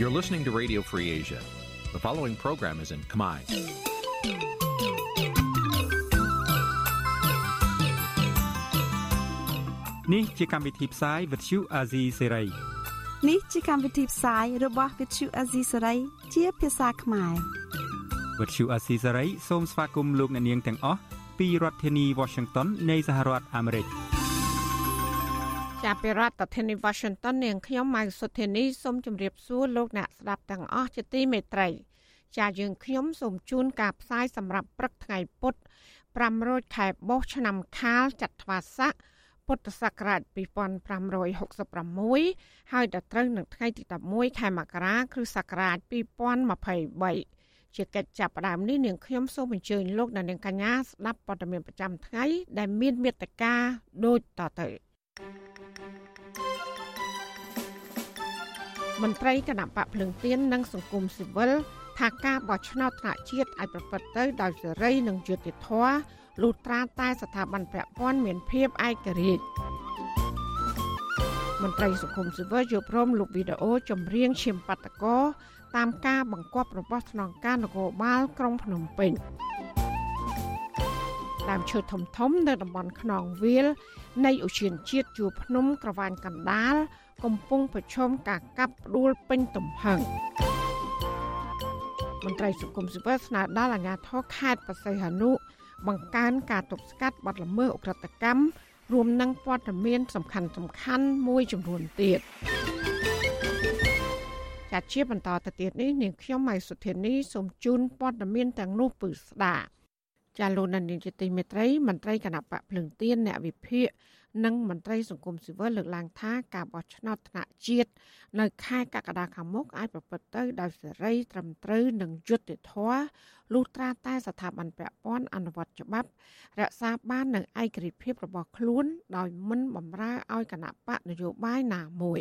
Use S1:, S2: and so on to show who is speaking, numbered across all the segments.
S1: You're listening to Radio Free Asia. The following program is in Khmer.
S2: Nǐ chi càm bi tiệp xáy vệt chiu a zì sê ray
S3: នេះជាកម្មវិធីផ្សាយរបស់ Vithu Azisari ជាភាសាខ្មែរ
S2: វត្តឈូអាស៊ីសេរីសូមស្វាគមន៍លោកអ្នកនាងទាំងអស់ពីរដ្ឋធានី Washington នៃសហរដ្ឋអាមេរិក
S4: ចាប់ពីរដ្ឋធានី Washington នាងខ្ញុំម៉ៅសុធានីសូមជម្រាបសួរលោកអ្នកស្ដាប់ទាំងអស់ជាទីមេត្រីចាយើងខ្ញុំសូមជូនការផ្សាយសម្រាប់ព្រឹកថ្ងៃពុទ្ធ500ខែបោះឆ្នាំខាលចត្វាស័កពុទ្ធសករាជ2566ហើយដល់ត្រូវនឹងថ្ងៃទី11ខែមករា គ្រិស្តសករាជ2023 ជាកិច្ចចាប់ផ្ដើមនេះនាងខ្ញុំសូមអញ្ជើញលោកអ្នកនាងកញ្ញាស្ដាប់ព័ត៌មានប្រចាំថ្ងៃដែលមានមេត្តាដូចតទៅមន្ត្រីគណៈបកភ្លឹងទៀននិងសង្គមស៊ីវិលថាការបោះឆ្នោតថ្នាក់ជាតិអាចប្រព្រឹត្តទៅដោយសេរីនិងយុត្តិធម៌លុះត្រាតែស្ថាប័នពាក់ព័ន្ធមានភាពឯករាជ្យមន្ត្រីសង្គមស៊ីវិលយល់ព្រមលោកវីដេអូចម្រៀងឈាមបាតកោ តាមការបង្គាប់របស់ស្នងការនគរបាលក្រុងភ្នំពេញដើមឈើធំធំនៅតំបន់ខ្នងវាល នៃឧឈានជាតិជួរភ្នំក្រវ៉ាញកណ្ដាលកំពុងប្រឈមការកាប់ផ្ដួលពេញទំហឹងមន្ត្រីសង្គមស៊ីវិលស្នើដល់អាជ្ញាធរខេត្តបរសៃហនុបង្កើនការទប់ស្កាត់បទល្មើសអ ுக ្រិតកម្មរួមនឹងព័ត៌មានសំខាន់សំខាន់មួយចំនួនទៀត ចាត់ជាបន្តទៅទៀតនេះនាងខ្ញុំម៉ៃសុធានីសូមជូនព័ត៌មានទាំងនោះពឺស្ដាប់ចាលោកនានីជាទីមេត្រីមន្ត្រីគណៈបកភ្លឹងទៀនអ្នកវិភាគនិងមន្ត្រីសង្គមស៊ីវិលលើកឡើងថាការបោះឆ្នោតថ្នាក់ជាតិនៅខែកក្កដាខាងមុខអាចប្រព្រឹត្តទៅដោយសេរីត្រឹមត្រូវនិងយុត្តិធម៌លុះត្រាតែស្ថាប័នពាក់ព័ន្ធអនុវត្តច្បាប់រក្សាបាននូវឯករាជ្យភាពរបស់ខ្លួនដោយមិនបំរើឲ្យគណៈបកនយោបាយណាមួយ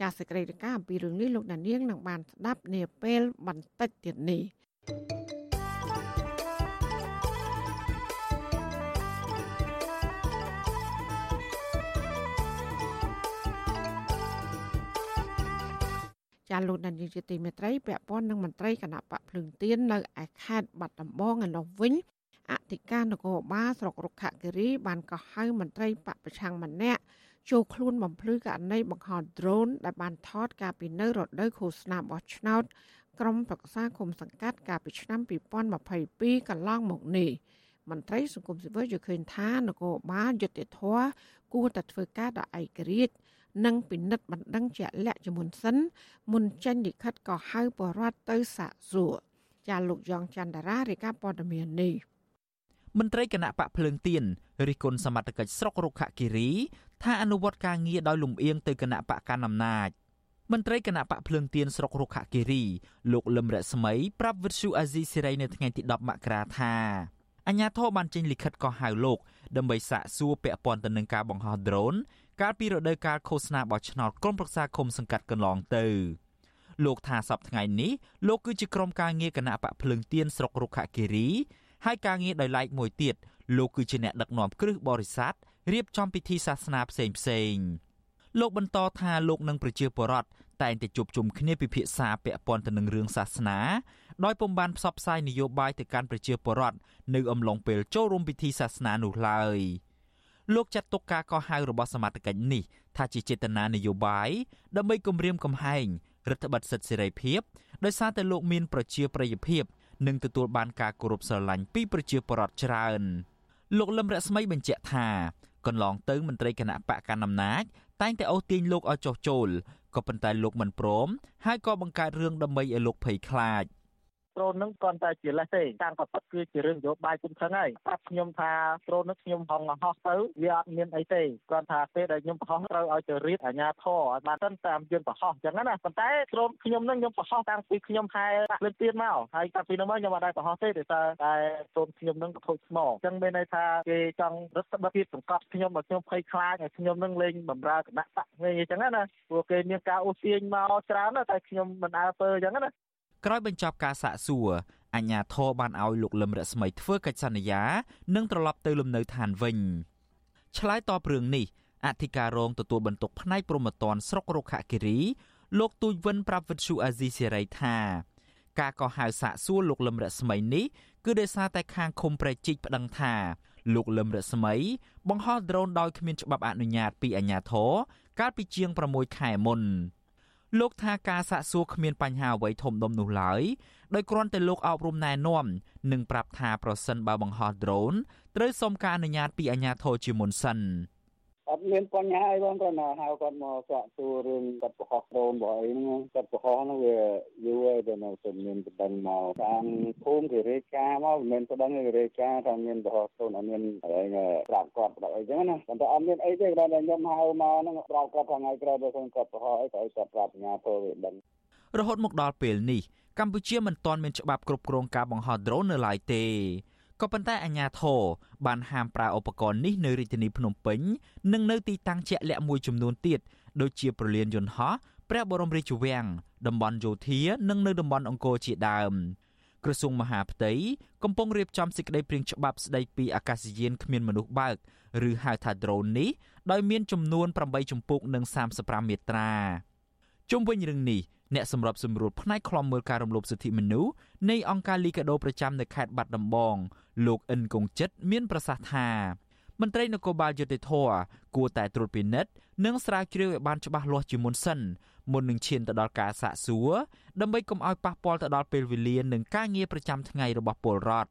S4: ចាសសេចក្តីរាយការណ៍អំពីរឿងនេះលោកដានៀងនឹងបានស្ដាប់នាពេលបន្តិចទៀតនេះ thank you ចាលោកដានីជាទីមេត្រីពាក់ព័ន្ធនឹងមន្ត្រីគណៈបកភ្លើងទៀននៅឯខេត្តបាត់ដំបងឯនោះវិញអធិការនគរបាលស្រុករុក្ខគិរីបានកោះហៅមន្ត្រីបកប្រឆាំងម្នាក់ ចូលខ្លួនបំភ្លឺករណីបង្ហោះដ្រូនដែលបានថតការពីនៅរដូវឃោសនាបោះឆ្នោតក្រុមប្រឹក្សាគុំសង្កាត់កាលពីឆ្នាំ2022កន្លងមកនេះមន្ត្រីសង្គមស៊ីវិលយល់ឃើញថានគរបាលយុតិធធគួរតែធ្វើការដល់ឯករាជ្យនិងពិនិត្យបណ្ដឹងជាក់លាក់ជាមុនសិនមុនចេញលិខិតក៏ហៅបរដ្ឋទៅសាកសួរចាលោកយ៉ងច័ន្ទរារាយការណ៍ព័ត៌មាននេះ
S5: មន្ត្រីគណៈបកភ្លើងទៀនរិះគន់សមត្ថកិច្ចស្រុករុក្ខគិរី ថាអនុវត្តការងារដោយលំអៀងទៅគណៈបកកណ្ដាលអំណាចមន្ត្រីគណៈបកភ្លើងទៀនស្រុករុក្ខគិរីលោកលឹមរស្មីប្រាប់វិទ្យុអាស៊ីសេរីនៅថ្ងៃទី10មករាថាអញ្ញាធិបបានចេញលិខិតកោះហៅលោកដើម្បីសាកសួរពាក់ព័ន្ធទៅនឹងការបង្ហោះដ្រូនកាលពីរដូវកាលឃោសនាបោះឆ្នោតក្រុមប្រឹក្សាឃុំសង្កាត់កន្លងទៅលោកថាសប្តាហ៍ថ្ងៃនេះលោកគឺជាក្រុមការងារគណៈបកភ្លើងទៀនស្រុករុក្ខគិរី ហើយការងារដោយឡែកមួយទៀតលោកគឺជាអ្នកដឹកនាំគ្រឹះបរិស័ទរៀបចំពិធីសាសនាផ្សេងផ្សេងលោកបន្តថាលោកនិងប្រជាពលរដ្ឋតែងតែជួបជុំគ្នាពិភាក្សាពាក់ព័ន្ធទៅនឹងរឿងសាសនាដោយពុំបានផ្សព្វផ្សាយនយោបាយទៅកាន់ប្រជាពលរដ្ឋនៅអំឡុងពេលចូលរួមពិធីសាសនានោះឡើយ។លោកចាត់ទុកការកោះហៅរបស់សមាជិកនេះថាជាចេតនានយោបាយដើម្បីគម្រាមកំហែងរដ្ឋបတ်សិទ្ធិសេរីភាពដោយសារតែលោកមានប្រជាប្រិយភាព និងទទួលបានការគោរពស្រឡាញ់ពីប្រជាពលរដ្ឋច្រើនលោកលឹមរស្មីបញ្ជាក់ថាកន្លងទៅមន្ត្រីគណៈបកកណ្ដាលអំណាចតែងតែអូសទាញលោកឲ្យចុះចូលក៏ប៉ុន្តែលោកមិនព្រមហើយក៏បង្កើតរឿងដើម្បីឲ្យលោកភ័យខ្លាច
S6: ដ្រូនហ្នឹងគ្រាន់តែជាលេសទេតាមក៏ពិតគឺជារឿងនយោបាយគុំខឹងហើយប្រាប់ខ្ញុំថាដ្រូនហ្នឹងខ្ញុំហងហោះទៅវាអត់មានអីទេគ្រាន់ថាពេលដែលខ្ញុំបរោះត្រូវឲ្យទៅរៀបអាជ្ញាធរឲ្យបានទៅតាមយន្តបរោះអញ្ចឹងណាប៉ុន្តែដ្រូនខ្ញុំហ្នឹងខ្ញុំបរោះតាំងពីខ្ញុំហែបាក់លើទៀតមកហើយតាំងពីនោះមកខ្ញុំអត់ដែរបរោះទេដោយសារតែដ្រូនខ្ញុំហ្នឹងក៏ខូចស្មោអញ្ចឹងមានន័យថាគេចង់រឹតបន្តឹងភាពសង្កត់ខ្ញុំឲ្យខ្ញុំភ័យខ្លាចឲ្យខ្ញុំនឹងលេងបំរើគណៈបកវិញអញ្ចឹងណាព្រោះគេមានការអូសទាញមកច្រើនតែខ្ញុំមិនអើពើអញ្ចឹងណា
S5: ក្រោយបញ្ចប់ការសាកសួរអញ្ញាធរបានឲ្យលោកលឹមរស្មីធ្វើកិច្ចសន្យា និងត្រឡប់ទៅលំនៅឋានវិញឆ្លើយតបរឿងនេះអធិការរងទទួលបន្ទុកផ្នែកព្រហ្មទណ្ឌស្រុករុក្ខគិរី លោកទូចវិនប្រាប់វិទ្យុអាស៊ីសេរីថាការកោះហៅសាកសួរលោកលឹមរស្មីនេះគឺដោយសារតែខាងឃុំប្រែជីកប្តឹងថាលោកលឹមរស្មី បង្ហោះដ្រូនដោយគ្មានច្បាប់អនុញ្ញាតពីអាជ្ញាធរកាលពីជាង6ខែមុន លោកថាការសាកសួរគ្មានបញ្ហាអ្វីធំដុំនោះឡើយដោយគ្រាន់តែលោកអប់រំណែនាំនិងប្រាប់ថាប្រសិនបើបង្ហោះដ្រូនត្រូវសុំការអនុញ្ញាតពីអាជ្ញាធរជាមុនសិន។
S7: អត់មានបញ្ហាអីបងគាត់ណាហៅគាត់មកសាកសួររឿងគាត់ប្រហោះដ្រូនរបស់អីហ្នឹងគាត់ប្រហោះហ្នឹងវាយូរហើយតែនៅតែមានបណ្ដឹងមកតាមភូមិគេរាយការណ៍មកមិនមែនបណ្ដឹងគេរាយការណ៍ថាមានប្រហោះដ្រូនអត់មានអីប្រាប់គាត់ប្រាប់អីចឹងណាប៉ុន្តែអត់មានអីទេគាត់តែខ្ញុំហៅមកហ្នឹងប្រាប់គាត់ថ្ងៃក្រោយបើគាត់គាត់ប្រហោះអីក៏ឲ្យគាត់ប្រាប់អាញាធរវាដឹង
S5: រហូតមកដល់ពេលនេះកម្ពុជាមិនទាន់មានច្បាប់គ្រប់គ្រងការបង្ហោះដ្រូននៅឡើយទេ ក៏ប៉ុន្តែអាជ្ញាធរបានហាមប្រើឧបករណ៍នេះនៅរាជធានីភ្នំពេញនិងនៅទីតាំងជាក់លាក់មួយចំនួនទៀតដូចជាប្រលានយន្តហោះព្រះបរមរាជវាំងតំបន់យោធា និងនៅតំបន់អង្គរជាដើមក្រសួងមហាផ្ទៃកំពុងរៀបចំសេចក្តីព្រាងច្បាប់ស្តីពីអាកាសយានគ្មានមនុស្សបើកឬហៅថា drone នេះដោយមានចំនួន8ជំពូកនិង35មាត្រាជុំវិញរឿងនេះ អ្នកសម្របសម្រួលផ្នែកខ្លំមើលការរំលោភសិទ្ធិមនុស្សនៃអង្គការលីកាដូប្រចាំនៅខេត្តបាត់ដំបង លោកអិនកងចិត្តមានប្រសាសន៍ថាមន្ត្រីនគរបាលយុតិធធគួរតែត្រួតពិនិត្យនិងស្រាវជ្រាវឲ្យបានច្បាស់លាស់ជាមុនសិនមុននឹងឈានទៅដល់ការសាកសួរដើម្បីកុំឲ្យប៉ះពាល់ទៅដល់ពេលវេលានិងការងារប្រចាំថ្ងៃរបស់ពលរដ្ឋ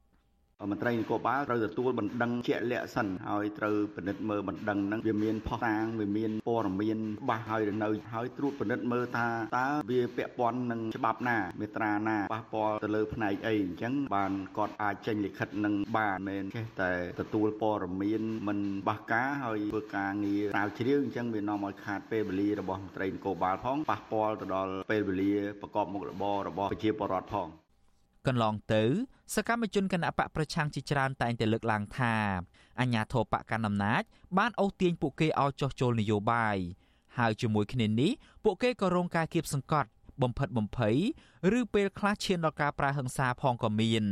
S8: មន្ត្រីនគរបាលត្រូវទទួលបណ្ដឹងជាក់លាក់សិនហើយត្រូវពិនិត្យមើលបណ្ដឹងហ្នឹងវាមានផុសតាងវាមានព័ត៌មានច្បាស់ហើយនៅហើយត្រួតពិនិត្យមើលថាតើវាពាក់ព័ន្ធនឹងច្បាប់ណាមេត្រាណាប៉ះពាល់ទៅលើផ្នែកអីអញ្ចឹងបានគាត់អាចចេញលិខិតនឹងបានមិនចេះតែទទួលព័ត៌មានមិនបាសការហើយធ្វើការងារស្រាវជ្រាវអញ្ចឹងវានាំឲ្យខាតពេលវេលារបស់មន្ត្រីនគរបាលផងប៉ះពាល់ទៅដល់ពេលវេលាប្រកបមុខរបររបស់ប្រជាពលរដ្ឋផង
S5: កន្លងទៅ សកម្មជនគណៈបកប្រឆាំងជាច្រើនតែងតែលើកឡើងថាអាញាធរបកកណ្ដាលអំណាចបានអូសទាញពួកគេឲ្យចោះចូលនយោបាយហើយជាមួយគ្នានេះពួកគេក៏រងការគៀបសង្កត់ បំផិតបំភ័យឬពេលខ្លះឈានដល់ការប្រើហិង្សាផងក៏មាន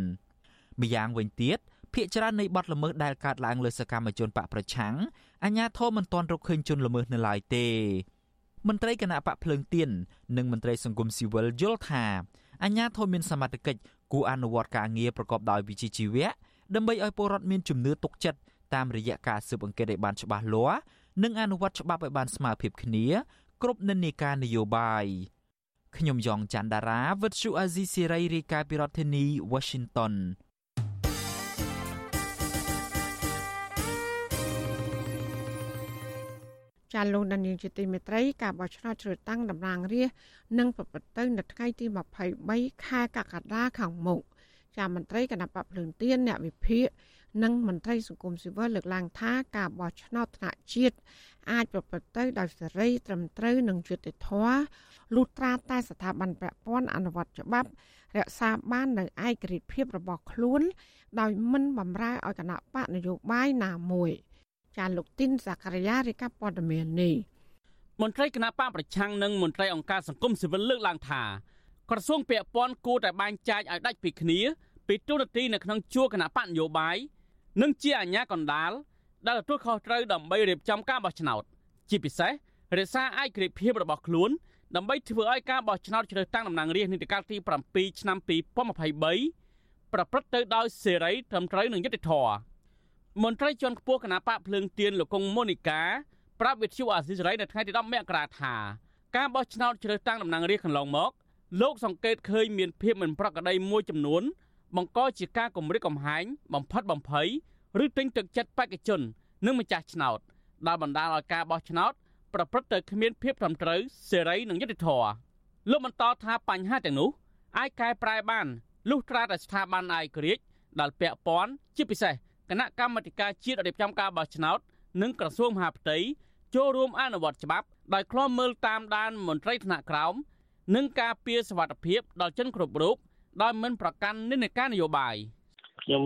S5: ម្យ៉ាងវិញទៀតភាកច្រើននៃបទល្មើសដែលកើតឡើងលើសកម្មជនបកប្រឆាំងអាញាធរមិនទាន់រកឃើញជនល្មើសនៅឡើយទេមន្ត្រីគណៈបកភ្លើងទៀននិងមន្ត្រីសង្គមស៊ីវិលយល់ថា អាញាធរមានសមត្ថកិច្ចគួរអនុវត្តការងារប្រកបដោយវិជ្ជាជីវៈដើម្បីឲ្យពលរដ្ឋមានជំនឿទុកចិត្តតាមរយៈការស៊ើបអង្កេតឲ្យបានច្បាស់លាស់និងអនុវត្តច្បាប់ឲ្យបានស្មើភាពគ្នា គ្រប់និន្នាការនយោបាយខ្ញុំយ៉ងច័ន្ទដារាវិទ្យុអាស៊ីសេរីរាយការណ៍ពីរដ្ឋធានី Washington
S4: ចាលោកដានៀងជាទីមេត្រីការបោះឆ្នោតជ្រើសតាំងតំណាងរាស្ត្រនឹងប្រព្រឹត្តទៅនៅថ្ងៃទី23ខែកក្កដាខាងមុខចាមន្ត្រីគណៈបព្វភ្លើងទៀនអ្នកវិភាគនិងមន្ត្រីសង្គមស៊ីវិលលើកឡើងថាការបោះឆ្នោតថ្នាក់ជាតិអាចប្រព្រឹត្តទៅដោយសេរីត្រឹមត្រូវនិងយុត្តិធម៌លុះត្រាតែស្ថាប័នពាក់ព័ន្ធអនុវត្តច្បាប់ រក្សាបាននៅឯករាជ្យភាពរបស់ខ្លួន ដោយមិនបំរើឲ្យគណៈបកនយោបាយណាមួយ។ ចាលោកទីនសាករាយារាយការណ៍ព័ត៌មាននេះ
S9: មន្ត្រីគណៈបកប្រឆាំងនិងមន្ត្រីអង្គការសង្គមស៊ីវិលលើកឡើងថាក្រសួងពាក់ព័ន្ធគួរតែបែងចែកឲ្យដាច់ពីគ្នាពីទូនាទីនៅក្នុងជួរគណៈបកនយោបាយនិងជាអាជ្ញាកណ្ដាលដែលទទួលខុសត្រូវដើម្បីរៀបចំការបោះឆ្នោតជាពិសេសរក្សាឯករាជ្យភាពរបស់ខ្លួនដើម្បីធ្វើឲ្យការបោះឆ្នោតជ្រើសតាំងតំណាងរាស្ត្រនីតិកាលទី7ឆ្នាំ2023ប្រព្រឹត្តទៅដោយសេរីត្រឹមត្រូវនិងយុត្តិធម៌ មន្ត្រីជាន់ខ្ពស់គណៈបកភ្លើងទៀនលោកកុងម៉ូនីកាប្រាប់វិទ្យុអាស៊ីសេរីនៅថ្ងៃទី10មករាថាការបោះឆ្នោតជ្រើសតាំងតំណាងរាស្ត្រកន្លងមកលោកសង្កេតឃើញមានភាពមិនប្រក្រតីមួយចំនួន បង្កជាការគំរាមកំហែងបំផិតបំភ័យឬទិញទឹកចិត្តបេក្ខជន និងម្ចាស់ឆ្នោតដែលបណ្ដាលឲ្យការបោះឆ្នោតប្រព្រឹត្តទៅគ្មានភាពត្រឹមត្រូវសេរីនិងយុត្តិធម៌លោកបន្តថាបញ្ហាទាំងនោះអាចកែប្រែបានលុះត្រាតែស្ថាប័នឯករាជ្យដែលពាក់ព័ន្ធជាពិសេស គណៈកម្មាធិការជាតិរៀបចំការបោះឆ្នោតនិងក្រសួងមហាផ្ទៃចូលរួមអនុវត្តច្បាប់ដោយឃ្លាំមើលតាមដានមន្ត្រីថ្នាក់ក្រោមនិងការពារសវត្ថិភាពដល់ជនគ្រប់រូបដោយមិនប្រកាន់និន្នាការនយោបាយ
S10: ខ្ញុំ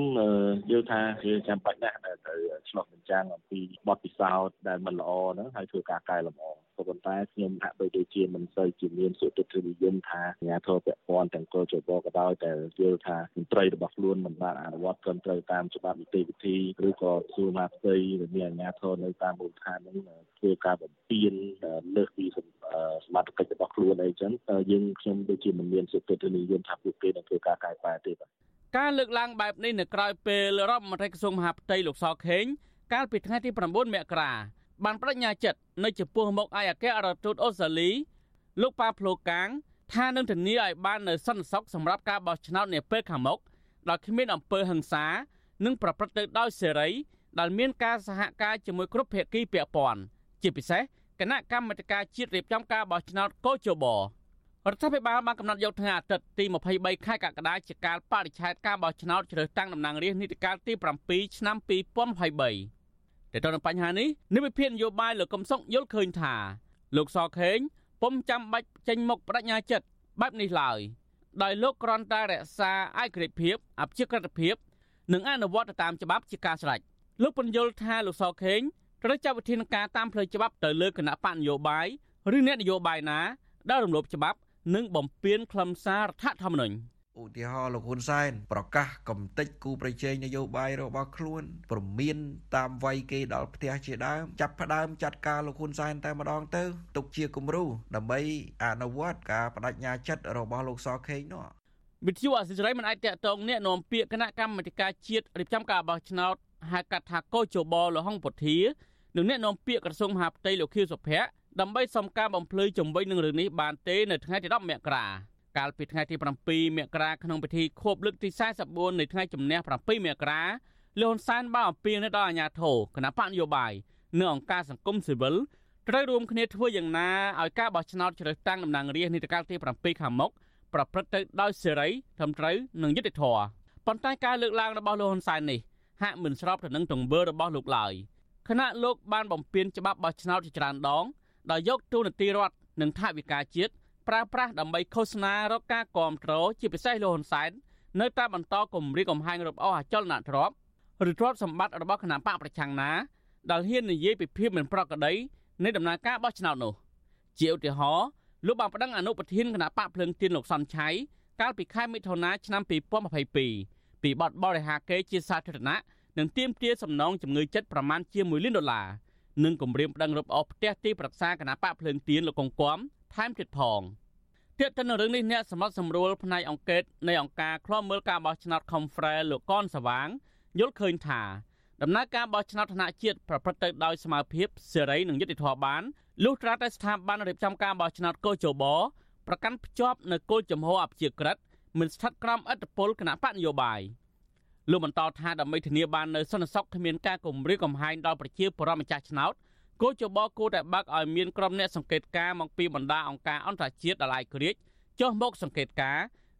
S10: យល់ថាវាចាំបាច់ណាស់ដែលត្រូវឆ្លោះបញ្ចាំងអំពីបទពិសោធន៍ដែលមិនល្អហ្នឹងហើយធ្វើការកែលម្អ ក៏ប៉ុន្តែខ្ញុំហាក់បីដូចជាមិនសូវជាមានសុទិដ្ឋិនិយមថាអាជ្ញាធរពាក់ព័ន្ធទាំងកោជបក៏ដោយតែយល់ថាមន្ត្រីរបស់ខ្លួនមិនបានអនុវត្តត្រឹមត្រូវតាមច្បាប់នីតិវិធីឬក៏សួរមកផ្ទៃឬមានអាជ្ញាធរនៅតាមមូលដ្ឋានហ្នឹងធ្វើការបំពេញលើសពីសមត្ថកិច្ចរបស់ខ្លួនអីចឹងយើងខ្ញុំដូចជាមិនមានសុទិដ្ឋិនិយមថាពួកគេនឹងធ្វើការកែប្រែទេបាទ
S9: ការលើកឡើងបែបនេះនៅក្រៅពេលរដ្ឋមន្ត្រីក្រសួងមហាផ្ទៃលោកសខេងកាលពីថ្ងៃទី9មករា បានបដិញ្ញាចិត្តនៅចំពោះមុខឯកអគ្គរដ្ឋទូតអូស្ត្រាលី លោកប៉ាផ្លូកាងថានឹងធានាឲ្យបាននៅសន្តិសុខសម្រាប់ការបោះឆ្នោតនាពេលខាងមុខដោយគ្មានអំពើហិង្សានិងប្រព្រឹត្តទៅដោយសេរីដែលមានការសហការជាមួយគ្រប់ភាគីពាក់ព័ន្ធជាពិសេសគណៈកម្មាធិការជាតិរៀបចំការបោះឆ្នោតកោជបរដ្ឋាភិបាលបានកំណត់យកថ្ងៃអាទិត្យទី23ខែកក្កដាជាកាលបរិច្ឆេទការបោះឆ្នោតជ្រើសតាំងតំណាងរាស្ត្រនីតិកាលទី7ឆ្នាំ2023 តែទៅនឹងបញ្ហានេះនិវិភាននយោបាយលោកកំសុកយល់ឃើញថាលោកសខេងពុំចាំបាច់ចេញមុខបដិញ្ញាចិត្តបែបនេះឡើយដោយលោកគ្រាន់តែរក្សាឯករាជ្យភាពអព្យាក្រឹតភាពនិងអនុវត្តតាមច្បាប់ជាការស្រេចលោកពន្យល់ថាលោកសខេងត្រូវចាត់វិធានការតាមផ្លូវច្បាប់ទៅលើគណៈបកនយោបាយឬអ្នកនយោបាយណាដែលរំលោភច្បាប់និងបំពានខ្លឹមសាររដ្ឋធម្មនុញ្ញ
S11: ឧទាហរណ៍លោកហ៊ុនសែនប្រកាសកំទេចគូប្រជែងនយោបាយរបស់ខ្លួនព្រមានតាមវាយគេដល់ផ្ទះជាដើមចាប់ផ្ដើមចាត់ការលោកហ៊ុនសែនតែម្ដងទៅទុកជាគំរូដើម្បីអនុវត្តការបដិញ្ញាចិត្តរបស់លោកសខេងនោះ
S9: វិទ្យុអសិរ័យមិនអាចតកតងអ្នកនាំពាក្យគណៈកម្មាធិការជាតិរៀបចំការបោះឆ្នោតហៅកាត់ថាកោជបលហុងពុធានិងអ្នកនាំពាក្យក្រសួងមហាផ្ទៃលោកខៀវសុភ័ក្រដើម្បីសុំការបំភ្លឺជំវិញនឹងរឿងនេះបានទេនៅថ្ងៃទី10មករា កាលពីថ្ងៃទី7មករាក្នុងពិធីខួបលើកទី44នៃថ្ងៃជំនះ7មករាលោកហ៊ុនសែនបានអំពាវនាវដល់អាជ្ញាធរគណៈបកនយោបាយនិងអង្គការសង្គមស៊ីវិលត្រូវរួមគ្នាធ្វើយ៉ាងណាឲ្យការបោះឆ្នោតជ្រើសតាំងតំណាងរាស្ត្រនីតិកាលទី7ខាងមុខប្រព្រឹត្តទៅដោយសេរីត្រឹមត្រូវនិងយុត្តិធម៌ប៉ុន្តែការលើកឡើងរបស់លោកហ៊ុនសែននេះហាក់មិនស្របទៅនឹងទង្វើរបស់លោកឡើយគណៈលោកបានបំពេញច្បាប់បោះឆ្នោតជាច្រើនដងដោយយកទូនាទីរដ្ឋនិងថវិកាជាតិ ប្រើប្រាស់ដើម្បីឃោសនារកការគ្រប់គ្រងជាពិសេសលោកហ៊ុនសែននៅតែបន្តគម្រាមកំហែងរំអស់អចលនទ្រព្យឬទ្រព្យសម្បត្តិរបស់គណៈបកប្រឆាំងណាដែលហ៊ាននិយាយពីភាពមិនប្រក្រតីនៃដំណើរការបោះឆ្នោតនោះ ជាឧទាហរណ៍លោកបានប្តឹងអនុប្រធានគណៈបកភ្លើងទៀនលោកសំឆៃកាលពីខែមិថុនាឆ្នាំ2022ពីបទបរិហាកេរជាសាធារណៈនិងទាមទារសំណងជំងឺចិត្តប្រមាណជា1លានដុល្លារនិងគម្រាមប្តឹងរឹបអូសផ្ទះទីប្រឹក្សាគណៈបកភ្លើងទៀនលោកកងគំ ថែមទៀតផងទាក់ទិននឹងរឿងនេះអ្នកសម្រាប់សម្រួលផ្នែកអង្គការនៃអង្គការឃ្លាំមើលការបោះឆ្នោត Confrere លោកកនសវាងយល់ឃើញថាដំណើរការបោះឆ្នោតថ្នាក់ជាតិប្រព្រឹត្តទៅដោយស្មារតីសេរីនិងយុត្តិធម៌បានលុះត្រាតែស្ថាប័នរៀបចំការបោះឆ្នោតកោជបប្រកាន់ភ្ជាប់នៅគោលចំហអព្យាក្រឹតមិនស្ថិតក្រោមឥទ្ធិពលគណៈបកនយោបាយលោកបន្តថាដើម្បីធានាបាននៅសន្តិសុខគ្មានការគំរាមកំហែងដល់ប្រជាពលរដ្ឋម្ចាស់ឆ្នោត គោចបគួរតែបើកឲ្យមានក្រុមអ្នកសង្កេតការមកពីបណ្ដាអង្គការអន្តរជាតិដល់ឯករាជ្យចុះមកសង្កេតការ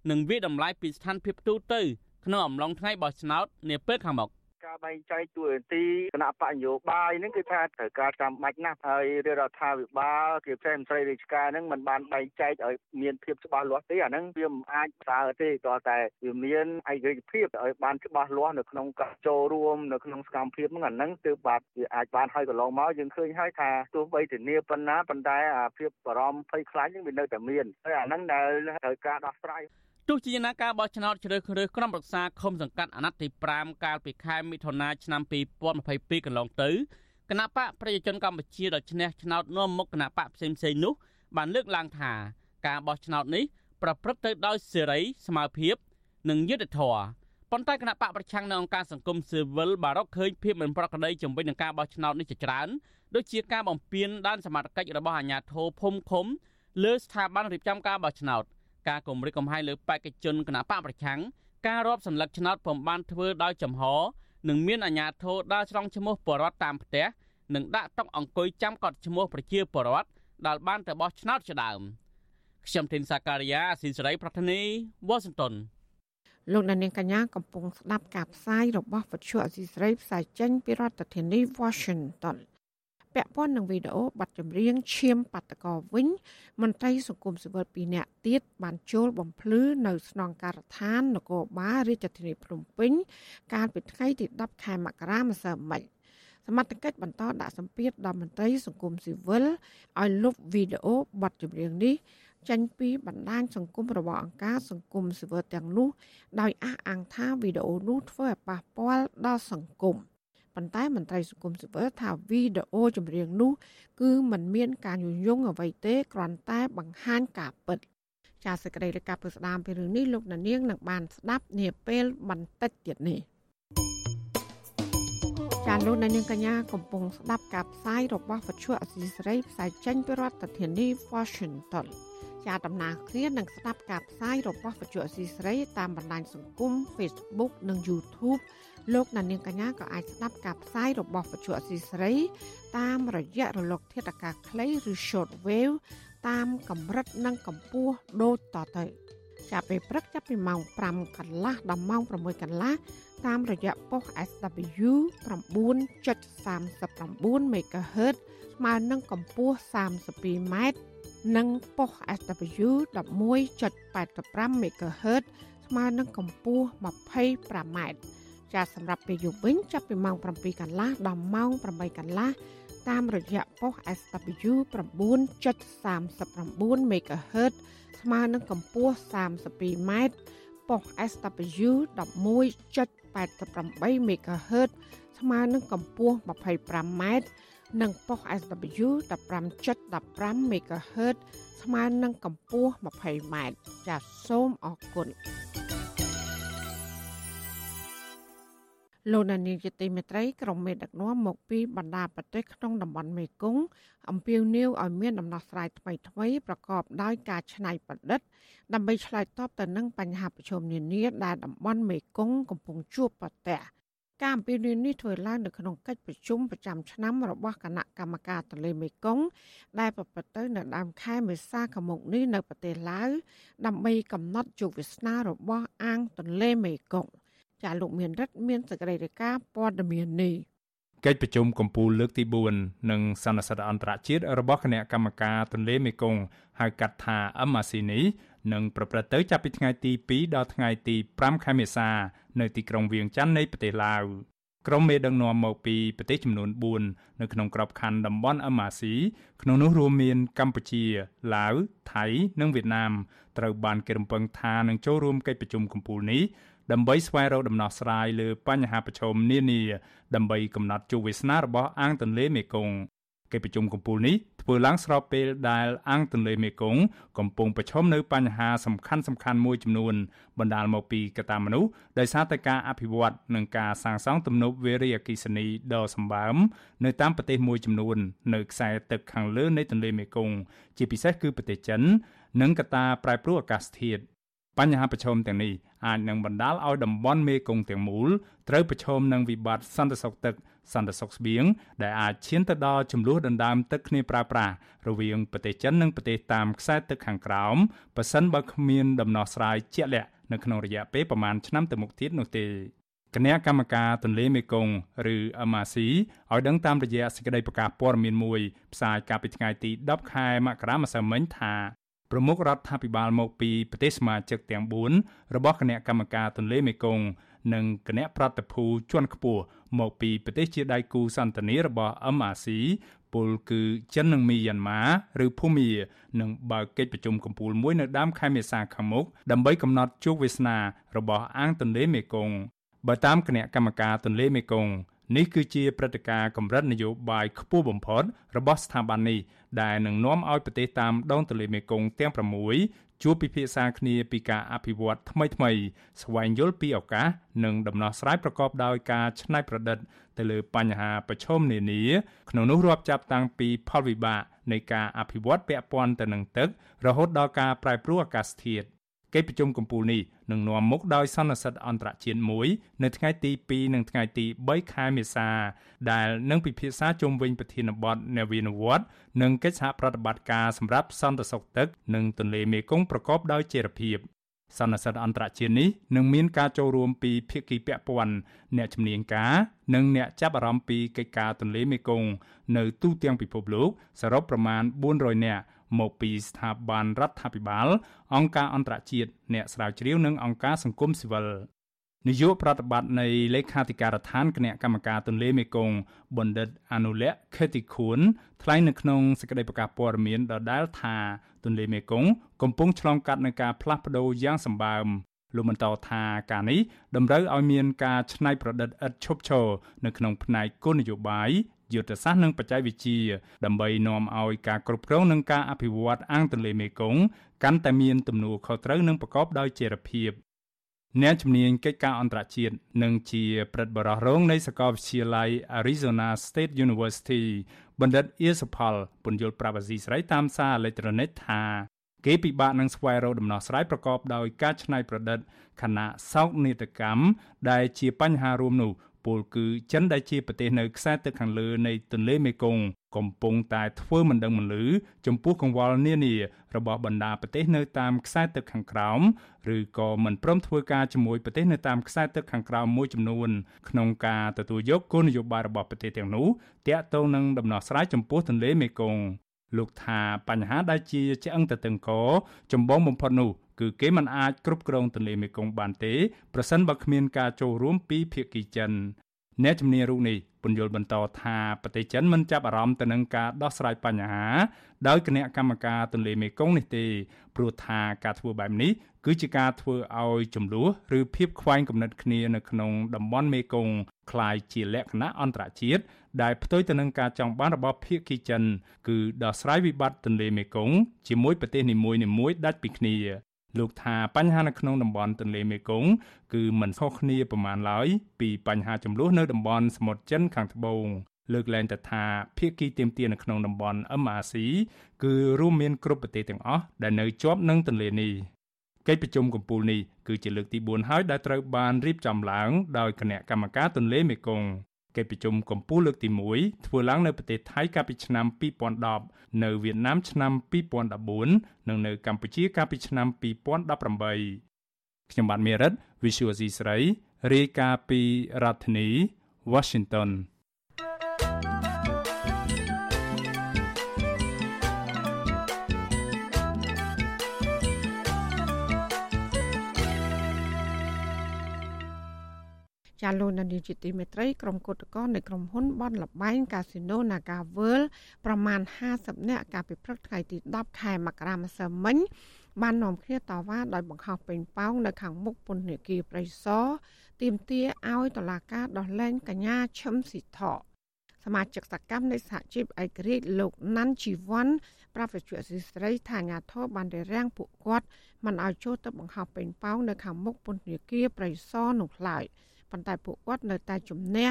S9: និងវិតម្លៃពីស្ថានភាពទូទៅក្នុងអំឡុងថ្ងៃបោះឆ្នោតនាពេលខាងមុខ
S6: ការបែងចែកតួនាទីគណៈបកនយោបាយហ្នឹងគឺថាត្រូវការចាំបាច់ណាស់ហើយរដ្ឋាភិបាលគឺផ្សេងមន្ត្រីរាជការហ្នឹងมันបានបែងចែកឲ្យមានភាពច្បាស់លាស់ទេអាហ្នឹងវាមិនអាចសើទេតើតែវាមានឯករាជ្យភាពឲ្យបានច្បាស់លាស់នៅក្នុងការចូលរួមនៅក្នុងសកម្មភាពហ្នឹងអាហ្នឹងទើបបាទវាអាចបានហើយកន្លងមកយើងឃើញហើយថាទោះបីធានាប៉ុណ្ណាប៉ុន្តែអាភាពបារម្ភភ័យខ្លាចហ្នឹងវានៅតែមានហើយអាហ្នឹងដែលត្រូវការដោះស្រាយ
S9: ទោះជាយ៉ាងណាការបោះឆ្នោតជ្រើសរើសក្រុមប្រឹក្សាឃុំសង្កាត់អាណត្តិទី5កាលពីខែមិថុនាឆ្នាំ2022កន្លងទៅគណៈបកប្រជាជនកម្ពុជាដ៏ឈ្នះឆ្នោតនាំមុខគណៈបកផ្សេងផ្សេងនោះបានលើកឡើងថាការបោះឆ្នោតនេះប្រព្រឹត្តទៅដោយសេរីស្មើភាព និងយុត្តិធម៌ប៉ុន្តែគណៈបកប្រឆាំងនៅអង្គការសង្គមស៊ីវិលបារកឃើញភាពមិនប្រក្រតីជំវិញនឹងការបោះឆ្នោតនេះជាច្រើនដូចជាការបំពានដានសមត្ថកិច្ចរបស់អាជ្ញាធរភូមិឃុំលើស្ថាប័នរៀបចំការបោះឆ្នោត ការគម្រិតកំហែងលើបេក្ខជនគណបកប្រឆាំងការរាប់សម្លឹកឆ្នោតពំបានធ្វើដោយចំហនិងមានអាជ្ញាធរដើរឆ្លងឈ្មោះបរដ្ឋតាមផ្ទះនិងដាក់តុអង្គុយចាំកត់ឈ្មោះប្រជាពលរដ្ឋដែលបានទៅបោះឆ្នោតជាដើមខ្ញុំធីនសាការីយ៉ាស៊ីសេរីប្រធានីវ៉ាស៊ីនតោន
S4: លោកនាងកញ្ញាកំពុងស្ដាប់ការផ្សាយរបស់វិទ្យុអស៊ីសេរីផ្សាយចេញពីរដ្ឋធានី Washington ពាក់ព័ន្ធនឹងវីដេអូបទចម្រៀងឈាមបាតកោវិញមន្ត្រីសង្គមស៊ីវិល2នាក់ទៀតបានចូលបំភ្លឺនៅស្នងការដ្ឋាននគរបាលរាជធានីភ្នំពេញ កាលពីថ្ងៃទី10ខែមករាម្សិលមិញសមត្ថកិច្ចបន្តដាក់សម្ពាធដល់មន្ត្រីសង្គមស៊ីវិលឲ្យលុបវីដេអូបទចម្រៀងនេះចេញពីបណ្ដាញសង្គមរបស់អង្គការសង្គមស៊ីវិលទាំងនោះដោយអះអាងថាវីដេអូនោះធ្វើឲ្យប៉ះពាល់ដល់សង្គម ប៉ុន្តែមន្ត្រីសង្គមស៊ីវិលថាវីដេអូចម្រៀងនោះ គឺมันមានការញុះញង់អ្វីទេគ្រាន់តែបង្ហាញការពិតចាសសេចក្តីរាយការណ៍ពីស្ដាមពីរឿងនេះលោកនាងនឹងបានស្ដាប់នាពេលបន្តិចទៀតនេះចាលោកនាងកញ្ញាកំពុងស្ដាប់ការផ្សាយរបស់វិទ្យុអសីសេរីផ្សាយចេញពីរដ្ឋធានី Washington ជាដំណើរគ្នានឹងស្ដាប់ការផ្សាយរបស់វិទ្យុអសីស្រីតាមបណ្ដាញសង្គម Facebook និង YouTube លោកអ្នកនាងកញ្ញាក៏អាចស្ដាប់ការផ្សាយរបស់វិទ្យុអសីស្រី តាមរយៈរលក ធាតុអាកាសខ្លីឬ Short Wave តាមកម្រិតនិងកម្ពស់ដូចតទៅចាប់ពេលព្រឹកចាប់ពីម៉ោង5កន្លះដល់ម៉ោង6កន្លះតាមរយៈប៉ុស SW 9.39 MHz ស្មើនឹងកម្ពស់32ម៉ែត្រនិងប៉ុស SW 11.85 MHz ស្មើនឹងកម្ពស់25ម៉ែត្រ ចាសសម្រាប់ពេលយប់វិញចាប់ពីម៉ោង7កន្លះដល់ម៉ោង8កន្លះតាមរយៈប៉ុស SW 9.39 MHz ស្មើនឹងកម្ពស់32ម៉ែត្រប៉ុស SW 11.88 MHz ស្មើនឹងកម្ពស់25ម៉ែត្រនិងប៉ុស SW 15.15 MHz ស្មើនឹងកម្ពស់ 20m ចាសសូមអរគុណ លោកនានីជាទីមេត្រីក្រុមមេដឹកនាំមកពីបណ្ដាប្រទេសក្នុងតំបន់មេគង្គអំពាវនាវឲ្យមានដំណោះស្រាយថ្មីថ្មីប្រកបដោយការច្នៃប្រឌិត ដើម្បីឆ្លើយតបទៅនឹងបញ្ហាប្រឈមនានាដែលតំបន់មេគង្គកំពុងជួបប្រទះការអំពាវនាវនេះធ្វើឡើងនៅក្នុងកិច្ចប្រជុំប្រចាំឆ្នាំរបស់គណៈកម្មការទន្លេមេគង្គដែលប្រព្រឹត្តទៅនៅដើមខែមេសាខាងមុខនេះនៅប្រទេសឡាវដើម្បីកំណត់ជោគវាសនារបស់អាងទន្លេមេគង្គ ចាលោកមានរិទ្ធមានសេចក្តីរាយការណ៍ព័ត៌មាននេះ
S12: កិច្ចប្រជុំកំពូលលើកទី4និងសន្និសីទអន្តរជាតិរបស់គណៈកម្មការទន្លេមេគង្គហៅកាត់ថា MRC នេះនឹងប្រព្រឹត្តទៅចាប់ពីថ្ងៃទី2ដល់ថ្ងៃទី5ខែមេសា នៅទីក្រុងវៀងច័ន្ទនៃប្រទេសឡាវក្រុមមេដឹកនាំមកពីប្រទេសចំនួន4នៅក្នុងក្របខ័ណ្ឌតំបន់ MRC ក្នុងនោះរួមមានកម្ពុជាឡាវថៃនិងវៀតណាមត្រូវបានគេរំពឹងថានឹងចូលរួមកិច្ចប្រជុំកំពូលនេះ ដើម្បីស្វែងរកដំណោះស្រាយលើបញ្ហាប្រឈមនានាដើម្បីកំណត់ជោគវាសនារបស់អាងទន្លេមេគង្គកិច្ចប្រជុំកំពូលនេះធ្វើឡើងស្របពេលដែលអាងទន្លេមេគង្គកំពុងប្រឈមនៅបញ្ហាសំខាន់សំខាន់មួយចំនួនបណ្ដាលមកពីកត្តាមនុស្សដោយសារតែការអភិវឌ្ឍនិងការសាងសង់ទំនប់វារីអគ្គិសនីដ៏សម្បើមនៅតាមប្រទេសមួយចំនួននៅខ្សែទឹកខាងលើនៃទន្លេមេគង្គជាពិសេសគឺប្រទេសចិន និងកត្តាប្រែប្រួលអាកាសធាតុ បញ្ហាប្រឈមទាំងនេះអាចនឹងបណ្ដាលឲ្យតំបន់មេគង្គទាំងមូលត្រូវប្រឈមនឹងវិបត្តិសន្តិសុខទឹក សន្តិសុខស្បៀងដែលអាចឈានទៅដល់ចំនួនដណ្ដើមទឹកគ្នាប្រើប្រាស់រវាងប្រទេសចិននិងប្រទេសតាមខ្សែទឹកខាងក្រោមប៉ះសិនបើគ្មានដំណោះស្រាយជាក់លាក់នៅក្នុងរយៈពេលប្រមាណឆ្នាំទៅមុខទៀតនោះទេគណៈកម្មការទន្លេមេគង្គឬ MRC ឲ្យដឹងតាមរយៈសេចក្តីប្រកាសព័ត៌មានមួយផ្សាយកាលពីថ្ងៃទី10ខែមករាម្សិលមិញថា ប្រមុខរដ្ឋាភិបាលមកពីប្រទេសសមាជិកទាំង4របស់គណៈកម្មការទន្លេមេគង្គនិងគណៈប្រតិភូជាន់ខ្ពស់មកពីប្រទេសជាដៃគូសន្តានារបស់ MRC ពលគឺចិននិងមីយ៉ាន់ម៉ាឬភូមានឹងបើកកិច្ចប្រជុំកំពូលមួយនៅដើមខែមេសាខាងមុខដើម្បីកំណត់ជោគវាសនារបស់អាងទន្លេមេគង្គបើតាមគណៈកម្មការទន្លេមេគង្គ នេះគឺជាព្រឹត្តិការណ៍កម្រិតនយោបាយខ្ពស់បំផុតរបស់ស្ថាប័ននេះដែលនឹងនាំឲ្យប្រទេសតាមដងទន្លេមេគង្គទាំង6ជួបពិភាក្សាគ្នាពីការអភិវឌ្ឍថ្មីៗស្វែងយល់ពីឱកាសនិងដំណោះស្រាយប្រកបដោយការច្នៃប្រឌិត ទៅលើបញ្ហាប្រឈមនានា ក្នុងនោះរាប់ចាប់តាំងពីផលវិបាកនៃការអភិវឌ្ឍពាក់ព័ន្ធទៅនឹងទឹករហូតដល់ការប្រែប្រួលអាកាសធាតុ កិច្ចប្រជុំកំពូលនេះនឹងនាំមុខដោយសន្និសីទអន្តរជាតិមួយនៅថ្ងៃទី2និងថ្ងៃទី3ខែមេសា ដែលនឹងពិភាក្សាជុំវិញប្រធានបទនវានុវត្តន៍និងកិច្ចសហប្រតិបត្តិការសម្រាប់សន្តិសុខទឹកនិងទន្លេមេគង្គប្រកបដោយចីរភាពសន្និសីទអន្តរជាតិនេះនឹងមានការចូលរួមពីភាគីពាក់ព័ន្ធអ្នកជំនាញការនិងអ្នកចាប់អារម្មណ៍ពីកិច្ចការទន្លេមេគង្គនៅទូទាំងពិភពលោកសរុបប្រមាណ400នាក់ មកពីស្ថាប័នរដ្ឋាភិបាល អង្គការអន្តរជាតិអ្នកស្រាវជ្រាវនិងអង្គការសង្គមស៊ីវិលនាយកប្រតិបត្តិនៃលេខាធិការដ្ឋានគណៈកម្មការទន្លេមេគង្គបណ្ឌិតអនុលក្ខខេតិខួនថ្លែងនៅក្នុងសេចក្តីប្រកាសព័ត៌មានដដែលថាទន្លេមេគង្គកំពុងឆ្លងកាត់នឹងការផ្លាស់ប្តូរយ៉ាងសម្បើមលោកបន្តថាការនេះតម្រូវឲ្យមានការច្នៃប្រឌិតឥតឈប់ឈរនៅក្នុងផ្នែកគោលនយោបាយ យុទ្ធសាស្ត្រនិងបច្ចេកវិទ្យាដើម្បីនាំឲ្យការគ្រប់គ្រងនិងការអភិវឌ្ឍអាងទន្លេមេគង្គកាន់តែមានទំនួលខុសត្រូវនិងប្រកបដោយចីរភាពអ្នកជំនាញកិច្ចការអន្តរជាតិនិងជាប្រិទ្ធបរិះរងនៃសាកលវិទ្យាល័យ Arizona State University បណ្ឌិតអៀសផលពន្យល់ប្រាប់អាស៊ីសេរីតាមសារអេឡិចត្រូនិកថាគេពិបាកនឹងស្វែងរកដំណោះស្រាយប្រកបដោយការច្នៃប្រឌិតខណៈសោកនាដកម្មដែលជាបញ្ហារួមនោះ ពលគឺចិនដែលជាប្រទេសនៅខ្សែទឹកខាងលើនៃទន្លេមេគង្គកំពុងតែធ្វើមិនដឹងមិនលឺចំពោះកង្វល់នានារបស់បណ្ដាប្រទេសនៅតាមខ្សែទឹកខាងក្រោមឬក៏មិនព្រមធ្វើការជាមួយប្រទេសនៅតាមខ្សែទឹកខាងក្រោមមួយចំនួនក្នុងការទទួលយកគោលនយោបាយរបស់ប្រទេសទាំងនោះតាក់ទងនឹងដំណោះស្រាយចំពោះទន្លេមេគង្គលោកថាបញ្ហាដែលជាឆ្អឹងតឹងកចម្បងបំផុតនោះ គឺគេមិនអាចគ្រប់គ្រងទន្លេមេគង្គបានទេប្រសិនបើគ្មានការចូលរួមពីភាគីចិនអ្នកជំនាញរូបនេះពន្យល់បន្តថាប្រទេសចិនមិនចាប់អារម្មណ៍ទៅនឹងការដោះស្រាយបញ្ហាដោយគណៈកម្មការទន្លេមេគង្គនេះទេព្រោះថាការធ្វើបែបនេះគឺជាការធ្វើឲ្យចំនួនឬភាពខ្វែងគំនិតគ្នានៅក្នុងតំបន់មេគង្គคล้ายជាលក្ខណៈអន្តរជាតិដែលផ្ទុយទៅនឹងការចង់បានរបស់ភាគីចិនគឺដោះស្រាយវិបត្តិទន្លេមេគង្គជាមួយប្រទេសនីមួយៗដាច់ពីគ្នា លោកថាបញ្ហានៅក្នុងតំបន់ទន្លេមេគង្គគឺមិនខុសគ្នាប្រមាណឡើយពីបញ្ហាចំនួននៅតំបន់សមុទ្រចិនខាងត្បូងលើកលែងទៅថាភាគីទៀមទានៅក្នុងតំបន់ MRC គឺរួមមានគ្រប់ប្រទេសទាំងអស់ដែលនៅជាប់នឹងទន្លេនេះកិច្ចប្រជុំកំពូលនេះគឺជាលើកទី4ហើយដែលត្រូវបានរៀបចំឡើងដោយគណៈកម្មការទន្លេមេគង្គ កិច្ចប្រជុំកំពូលលើកទី1ធ្វើឡើងនៅប្រទេសថៃកាលពីឆ្នាំ2010នៅវៀតណាមឆ្នាំ2014និងនៅកម្ពុជាកាលពីឆ្នាំ2018ខ្ញុំបាទមេរិត Visual C ស្រីរាយការណ៍ពីរដ្ឋធានី Washington
S4: ចាលោកនានីជាទីមេត្រីក្រុមគឧតកោនៃក្រុមហ៊ុនបនលបែងកាស៊ីណូ Naga World ប្រមាណ50នាក់កាលពីព្រឹកថ្ងៃទី10ខែមករាម្សិលមិញបាននាំគ្នាតវ៉ាដោយបង្ខំពេញប៉ោងនៅខាងមុខពន្ធនាគារព្រៃសរទាមទារឲ្យតុលាការដោះលែងកញ្ញាឈឹមស៊ីថោសមាជិកសកម្មនៃសហជីពឯករាជ្យលោកណាន់ជីវ័នប្រាប់វិទ្យុអសីស្រីថាអាញាធរបានរារាំងពួកគាត់មិនឲ្យចូលទៅបង្ខំពេញប៉ោងនៅខាងមុខពន្ធនាគារព្រៃសរនោះឡើយ។ ប៉ុន្តែពួកគាត់នៅតែជំនះ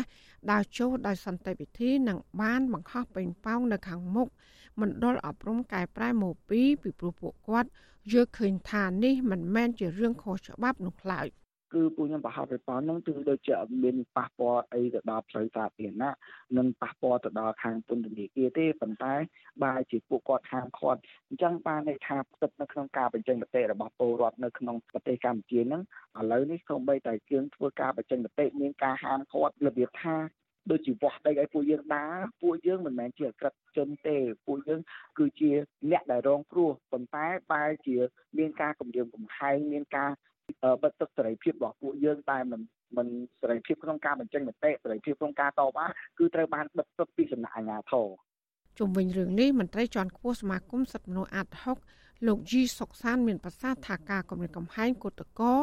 S4: ដើរចូលដោយសន្តិវិធីនិងបានបង្ខំពេញប៉ោងនៅខាងមុខមណ្ឌលអប់រំកែប្រែម៉ូពីពីព្រោះពួកគាត់យល់ឃើញថានេះមិនមែនជារឿងខុសច្បាប់នោះឡើយ។
S13: គឺពួកខ្ញុំប្រហែលទៅប៉ុណ្្នឹងគឺដូចជាអត់មានប៉ះពាល់អីទៅដល់ផ្លូវសាធារណៈនិងប៉ះពាល់ទៅដល់ខាងពន្ធនាគារទេប៉ុន្តែបែរជាពួកគាត់ហាមឃាត់អញ្ចឹងបានន័យថាផ្ទិតនៅក្នុងការបញ្ចេញមតិរបស់ពលរដ្ឋនៅក្នុងប្រទេសកម្ពុជាហ្នឹងឥឡូវនេះសូម្បីតែយើងធ្វើការបញ្ចេញមតិមានការហាមឃាត់របៀបថាដូចជាវាស់ដីឲ្យពួកយើងដើរពួកយើងមិនមែនជាអក្រិតជនទេពួកយើងគឺជាអ្នកដែលរងគ្រោះប៉ុន្តែបែរជាមានការគម្រាមកំហែងមានការ បិទទឹកសេរីភាពរបស់ពួកយើងតែមិនមិនសេរីភាពក្នុងការបញ្ចេញមតិសេរីភាពក្នុងការតបគឺត្រូវបានបិទទឹកពីសំណាក់អាជ្ញាធរ
S4: ជុំវិញរឿងនេះមន្ត្រីជាន់ខ្ពស់សមាគមសិទ្ធិមនុស្សអាត់ហុកលោកជីសុកសានមានប្រសាសន៍ថាការគម្រាមកំហែងគឧតកោ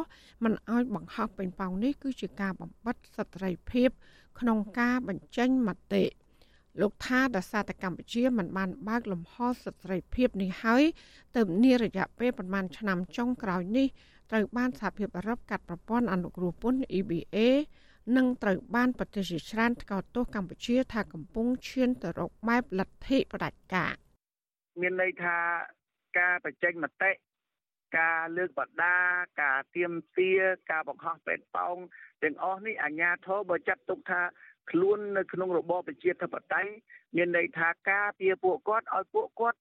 S4: មិនអោយបង្ហោះពេញប៉ោងនេះគឺជាការបំបិតសិទ្ធិសេរីភាព ក្នុងការបញ្ចេញមតិលោកថាដសាតកម្ពុជាមិនបានបើកលំហសិទ្ធិសេរីភាពនេះហើយទៅនារយៈពេលប្រមាណឆ្នាំចុងក្រោយនេះ ត្រូវបានសហភាពអឺរ៉ុបកាត់ប្រព័ន្ធអនុគ្រោះពន្ធ EBA និងត្រូវបានប្រទេសជាច្រើនថ្កោលទោសកម្ពុជា ថាកំពុងឈានទៅរកបែបលទ្ធិផ្ដាច់ការ
S13: មានន័យថាការបញ្ចេញមតិការលើកបដាការទៀមទាការបង្ហោះពេនប៉ោងទាំងអស់នេះអាញាធរបើចាត់ទុកថាខ្លួននៅក្នុងរបបប្រជាធិបតេយ្យមានន័យថាការពៀពួកគាត់ឲ្យពួកគាត់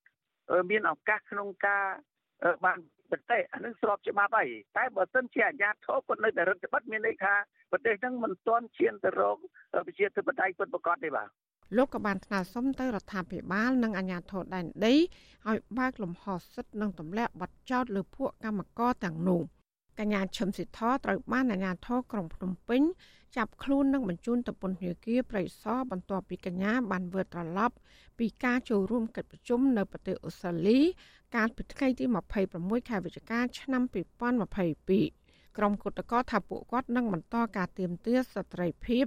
S13: មានឱកាសក្នុងការ បានប្រទេសអានឹងស្របច្បាប់ហើយតែបើសិនជាអាជ្ញាធរគាត់នៅតែរដ្ឋបတ်មានន័យថាប្រទេសហ្នឹងមិនទាន់ឈានទៅរកប្រជាធិបតេយ្យពិតប្រាកដទេបាទ
S4: លោកក៏បានថ្នើសុំទៅរដ្ឋាភិបាល និងអាជ្ញាធរដែនដីឲ្យបើកលំហសិទ្ធិនិងទម្លាក់ប័ណ្ណចោតលើពួកកម្មករទាំងនោះ កញ្ញាឈឹមសិទ្ធត្រូវបានអាជ្ញាធរក្រុងភ្នំពេញចាប់ខ្លួននិងបញ្ជូនទៅពន្ធនាគារប្រៃសណបន្ទាប់ពីកញ្ញាបានវិលត្រឡប់ ពីការចូលរួមកិច្ចប្រជុំនៅប្រទេសអូស្ត្រាលី កាលពីថ្ងៃទី26ខែវិច្ឆិកាឆ្នាំ2022ក្រុមគឧតកោថាពួកគាត់នឹងបន្តការទៀមទាស្ត្រីភាព